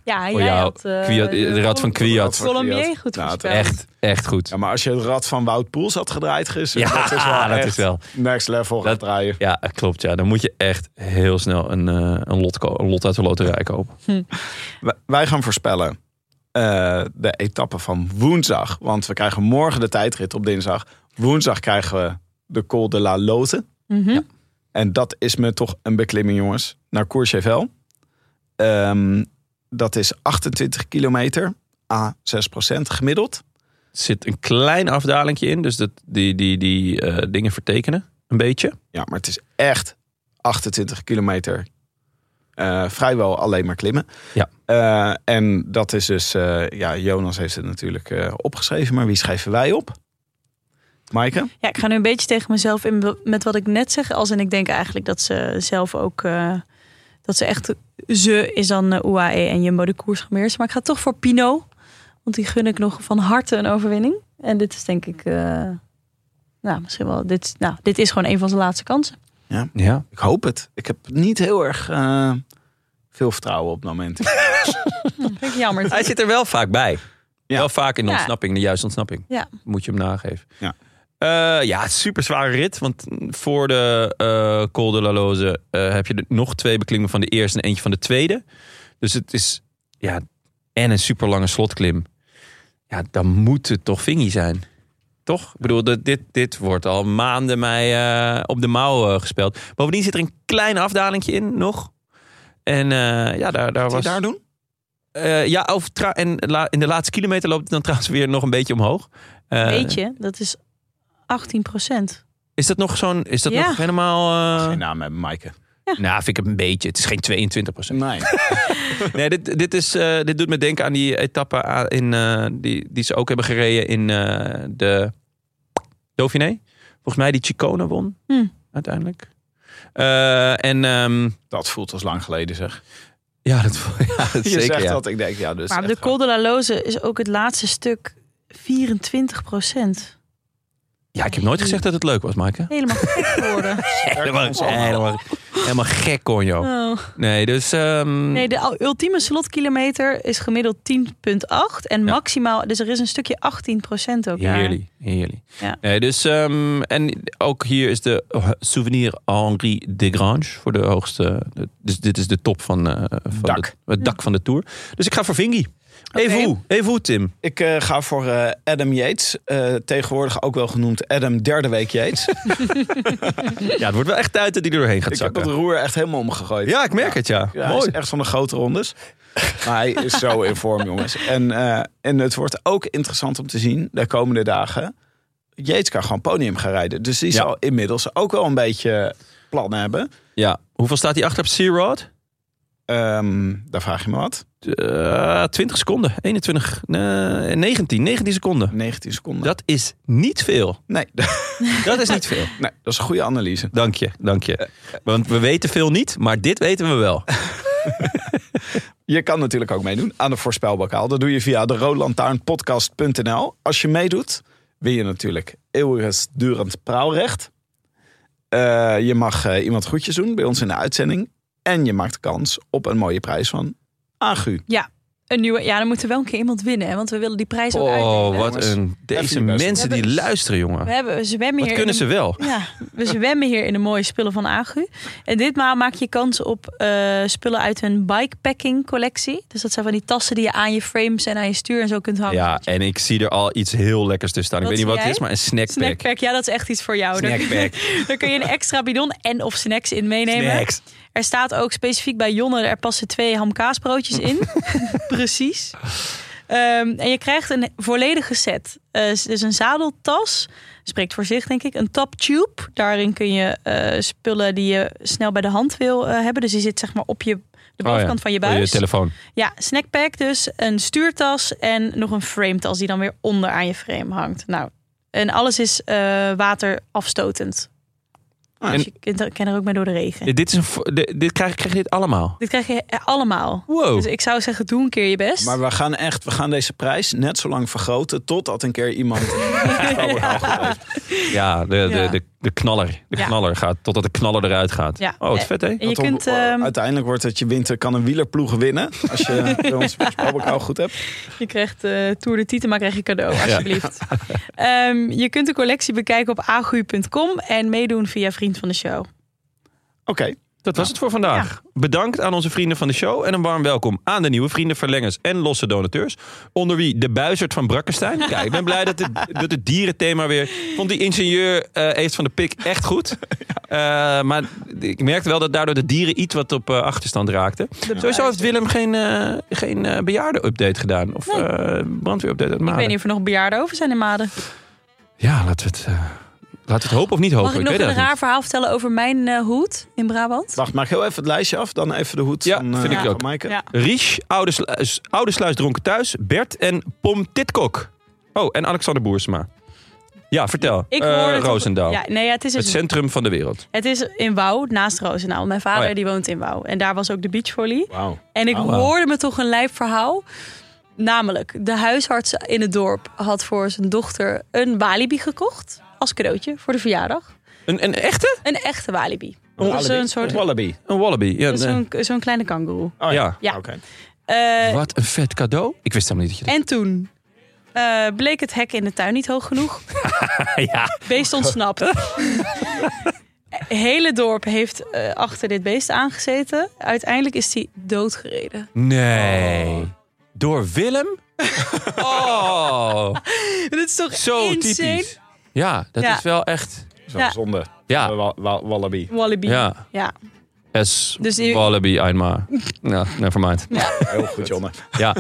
Ja, Voor jij jou. had... eh, Kwiat- de rad van Kwiat. Colombier goed Ja, het voorspeld. Echt, echt goed. Ja, maar als je het rad van Wout Poels had gedraaid gisteren, Ja, dat is wel dat is wel. next level gaan Dat- draaien. Ja, klopt. Ja. Dan moet je echt heel snel een, eh, een, lot, een lot uit de loterij kopen. Wij- Wij gaan voorspellen eh, de etappe van woensdag. Want we krijgen morgen de tijdrit op dinsdag. Woensdag krijgen we de Col de la Lote. Mhm. En dat is me toch een beklimming, jongens. Naar Courchevel. Ehm, dat is 28 kilometer, a 6% gemiddeld. Er zit een klein afdalingje in, dus dat, die, die, die eh, dingen vertekenen een beetje. Ja, maar het is echt 28 kilometer. eh, vrijwel alleen maar klimmen. Ja. Eh, en dat is dus, eh, ja, Jonas heeft het natuurlijk eh, opgeschreven, maar wie schrijven wij op? Maaike? Ja, ik ga nu een beetje tegen mezelf in met wat ik net zeg. Als en ik denk eigenlijk dat ze zelf ook... eh, dat ze echt... Ze is dan UAE en Jumbo de koers gemeerd. Maar ik ga toch voor Pinot. Want die gun ik nog van harte een overwinning. En dit is denk ik... eh, nou, misschien wel... Dit, nou, dit is gewoon een van zijn laatste kansen. Ja. Ik hoop het. Ik heb niet heel erg eh, veel vertrouwen op het moment. Vind ik jammer. Hij zit er wel vaak bij. Ja. Wel vaak in de Ja. ontsnapping, de juiste ontsnapping. Ja. Moet je hem nageven. Ja. Eh, ja, super zware rit. Want voor de eh Col de la Loze eh, heb je er nog twee beklimmen van de eerste en eentje van de tweede. Dus het is, ja, en een super lange slotklim. Ja, dan moet het toch vingie zijn. Toch? Ik bedoel, dit, dit wordt al maanden mij eh, op de mouw eh, gespeeld. Bovendien zit er een klein afdalingje in nog. En eh, ja, daar, daar Wat was... daar doen? Eh, ja, over tra- en la- in de laatste kilometer loopt het dan trouwens weer nog een beetje omhoog. Eh, Weet je, dat is 18 procent. Is dat nog zo'n, is dat Ja. nog helemaal... eh, Geen naam hebben, Maaike. Nou, vind ik het een beetje. Het is geen 22 procent. Nee. Nee, dit, dit, is, eh, dit doet me denken aan die etappe in, eh, die, die ze ook hebben gereden in eh, de Dauphiné. Volgens mij die Chicone won Hm. uiteindelijk. Eh, en ehm, Dat voelt als lang geleden zeg. Ja, dat, ja, dat Je zeker. zegt ja. dat, ik denk, ja, dus Maar de Col de la Loze is ook het laatste stuk 24 procent. Ja, ik heb nooit gezegd dat het leuk was, Maaike. Helemaal gek geworden. Helemaal, helemaal, helemaal gek, hoor, joh. Oh. Nee, dus... ehm, Nee, de ultieme slotkilometer is gemiddeld 10,8 en Ja. maximaal, dus er is een stukje 18 procent ook. daar. Heerlijk, heerlijk. Ja. Nee, dus, ehm, en ook hier is de souvenir Henri Desgrange voor de hoogste. de- dus dit is de top van, eh, van Dak. de- het dak van de Tour. Dus ik ga voor Vingy. Even hoe, even hoe, Tim. Ik eh, ga voor eh, Adam Yates. eh, tegenwoordig ook wel genoemd Adam derde week Yates. Ja, het wordt wel echt tijd dat hij er doorheen gaat ik heb zakken. het roer echt helemaal omgegooid. Ja, ik merk het, ja. Ja, hij Mooi. is echt van de grote rondes. Maar hij is zo in vorm, jongens. En, en het wordt ook interessant om te zien de komende dagen. Yates kan gewoon podium gaan rijden. Dus die Ja. zal inmiddels ook wel een beetje plannen hebben. Ja. Hoeveel staat hij achter op Sea Road? Ehm, daar vraag je me wat. Eh, 20 seconden. 21, nee, 19, 19 seconden. 19 seconden. Dat is niet veel. Nee, Dat is niet veel. nee, dat is een goede analyse. Dank je, dank je. Want we weten veel niet, maar dit weten we wel. Je kan natuurlijk ook meedoen aan de voorspelbokaal. Dat doe je via de roodlantaarnpodcast.nl. Als je meedoet, win je natuurlijk eeuwigdurend praalrecht. Eh, je mag eh, iemand groetjes doen bij ons in de uitzending. En je maakt kans op een mooie prijs van Agu. Een nieuwe, ja, dan moet er wel een keer iemand winnen, hè, want we willen die prijs ook Oh, uitdelen. wat een... Deze mensen die luisteren, jongen. We, hebben, we zwemmen Wat hier kunnen in ze een- wel? Ja, we zwemmen hier in de mooie spullen van Agu. En ditmaal maak je kans op eh, spullen uit hun bikepacking collectie. Dus dat zijn van die tassen die je aan je frames en aan je stuur en zo kunt hangen. Ja, en ik zie er al iets heel lekkers tussen staan. Ik Wat weet niet wat het is, maar een snackpack. Snackpack, ja, dat is echt iets voor jou. Daar- Snackpack. Daar kun je een extra bidon en of snacks in meenemen. Snacks. Er staat ook specifiek bij Jonne, er passen twee hamkaasbroodjes in. Precies. Ehm, en je krijgt een volledige set. Eh, dus een zadeltas, spreekt voor zich denk ik. Een top tube, daarin kun je eh, spullen die je snel bij de hand wil eh, hebben. Dus die zit zeg maar op je, de Oh ja, bovenkant van je buis. je telefoon. ja, snackpack dus, een stuurtas en nog een frametas die dan weer onder aan je frame hangt. Nou, en alles is waterafstotend. Ah, dus je kunt er, kan er ook mee door de regen. Dit, is een, dit, dit krijg, krijg je dit allemaal. Dit krijg je allemaal. Wow. Dus ik zou zeggen, doe een keer je best. Maar we gaan echt, we gaan deze prijs net zo lang vergroten totdat een keer iemand heeft. Ja, de, de, Ja. de, de knaller. De Ja. knaller gaat totdat de knaller eruit gaat. Ja. Oh, wat vet, hè? en je Dat op- kunt, ehm, uiteindelijk wordt het je winter kan een wielerploeg winnen. Als je bij ons voorspelbokaal goed hebt. je krijgt eh Tour de Tietema krijg je cadeau, alsjeblieft. Ehm, je kunt de collectie bekijken op agu.com en meedoen via Vriend van de Show. Oké, Dat was het voor vandaag. Bedankt aan onze vrienden van de show. En een warm welkom aan de nieuwe vrienden, verlengers en losse donateurs. Onder wie de buizerd van Brakkenstein. Kijk, ik ben blij dat het, dat het dierenthema weer... Vond die ingenieur Eest van de Pik echt goed. Eh, maar ik merkte wel dat daardoor de dieren iets wat op eh, achterstand raakten. Sowieso heeft Willem geen, eh geen bejaarden-update gedaan. Of Nee. brandweer-update uit Ik weet niet of er nog bejaarden over zijn in Maden. Ja, laten we het, eh, we het hopen of niet hopen. Mag ik nog weet een raar niet. verhaal vertellen over mijn eh, hoed in Brabant? Wacht, maak heel even het lijstje af. Dan even de hoed Ja, van, eh, vind ik van ook. Maaike. Ja. Ries, Oude, Sluis, Oude Sluis dronken thuis, Bert en Pom Titkok. Oh, en Alexander Boersma. Ja, vertel. Ik Eh, hoorde toch- Roosendaal. Ja, nee, ja, het is Het centrum van de wereld. Het is in Wouw, naast Roosendaal. Mijn vader Oh ja. die woont in Wouw. En daar was ook de beachvolley. Wauw. En ik Oh, hoorde me toch een lijp verhaal. Namelijk, de huisarts in het dorp had voor zijn dochter een walibi gekocht. Als cadeautje voor de verjaardag. Een, een echte? Een echte walibi. Een Dus een soort, wallaby. Een wallaby. Ja, zo'n zo'n kleine kangoeroe. Oh, Ja. Ja. Oké. Eh, Wat een vet cadeau. Ik wist helemaal niet dat je en toen eh, bleek het hek in de tuin niet hoog genoeg. dat... ja. Beest ontsnapt. hele dorp heeft eh, achter dit beest aangezeten. Uiteindelijk is hij doodgereden. Nee. Door Willem? Oh, Dit is toch zo insane? typisch. Ja, dat Ja. is wel echt... Zo Ja. zonde. Ja. Wa- wa- wallaby. Wallaby. Ja. ja. Es Dus die- wallaby einmal. Ja, nevermind. Heel goed, Jonne. Ja.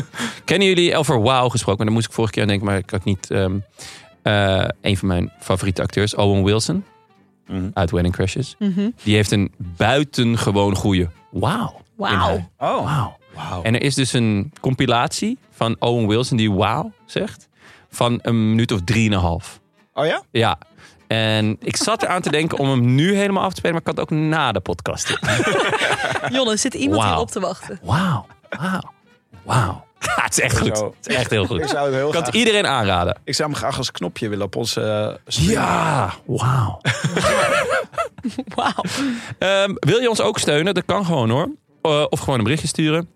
Kennen jullie over Wow gesproken? Maar daar moest ik vorige keer aan denken, maar ik had niet... ehm, eh, een van mijn favoriete acteurs, Owen Wilson, Mhm. uit Wedding Crashes. Mhm. Die heeft een buitengewoon goede wow. Wauw. in Oh. Wow. Wauw. En er is dus een compilatie van Owen Wilson die wow zegt. Van een minuut of drieënhalf. Oh ja? Ja. En ik zat eraan te denken om hem nu helemaal af te spelen, maar ik kan het ook na de podcast. doen. Jonne, zit iemand Wauw. hier op te wachten? Wauw. Wauw. Wauw. Ja, het is echt goed. Het is echt heel Ik goed. zou het heel Ik kan graag... het iedereen aanraden. Ik zou hem graag als knopje willen op onze eh, stream. Ja, wauw. Wauw. Ehm, wil je ons ook steunen? Dat kan gewoon hoor. Eh, of gewoon een berichtje sturen.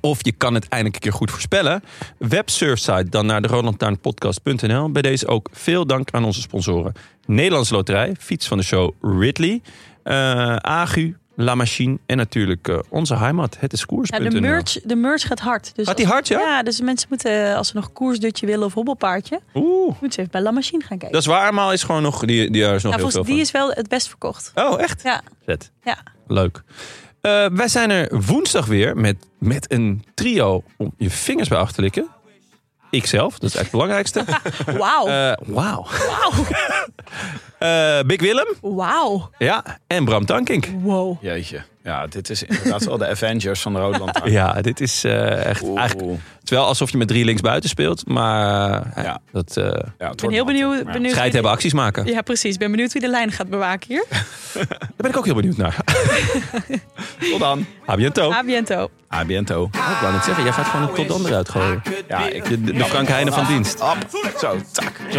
Of je kan het eindelijk een keer goed voorspellen. Websurfsite dan naar de rolandtuinpodcast.nl. Bij deze ook veel dank aan onze sponsoren. Nederlands Loterij, fiets van de show Ridley. eh, Agu, La Machine en natuurlijk eh, onze heimat, het is Ja, koers.nl. de, merch, de merch gaat hard. Dus Gaat die hard, ja? Ja, dus mensen moeten, als ze nog koersdutje willen of hobbelpaardje, Oeh, moeten ze even bij La Machine gaan kijken. dat is waar, maar is gewoon nog, die, die, is nog ja, heel volgens veel die van. is wel het best verkocht. Oh, echt? Ja, ja. Leuk. Eh, wij zijn er woensdag weer met, met een trio om je vingers bij af te likken. Ikzelf, dat is eigenlijk het belangrijkste. Wauw. Eh, Wauw. Eh, Big Willem. Wauw. Ja. En Bram Tankink. Wow. Jeetje. Ja, dit is inderdaad wel de Avengers van de Roodland. Ja, dit is eh, echt eigenlijk... Het is wel alsof je met drie linksbuiten speelt. Maar eh, Ja. dat uh, Ja, het Ik ben heel benieuwd. Ja. benieuwd schijt wie hebben acties maken. Ja, precies. Ik ben benieuwd wie de lijn gaat bewaken hier. Daar ben ik ook heel benieuwd naar. Tot dan. Habiento. A biento. A biento. Oh, ik wou net zeggen, jij gaat gewoon een tot dan eruit gooien. Ja, ik... De, de, Frank Heijnen van dienst. Op. Zo, tak. Zo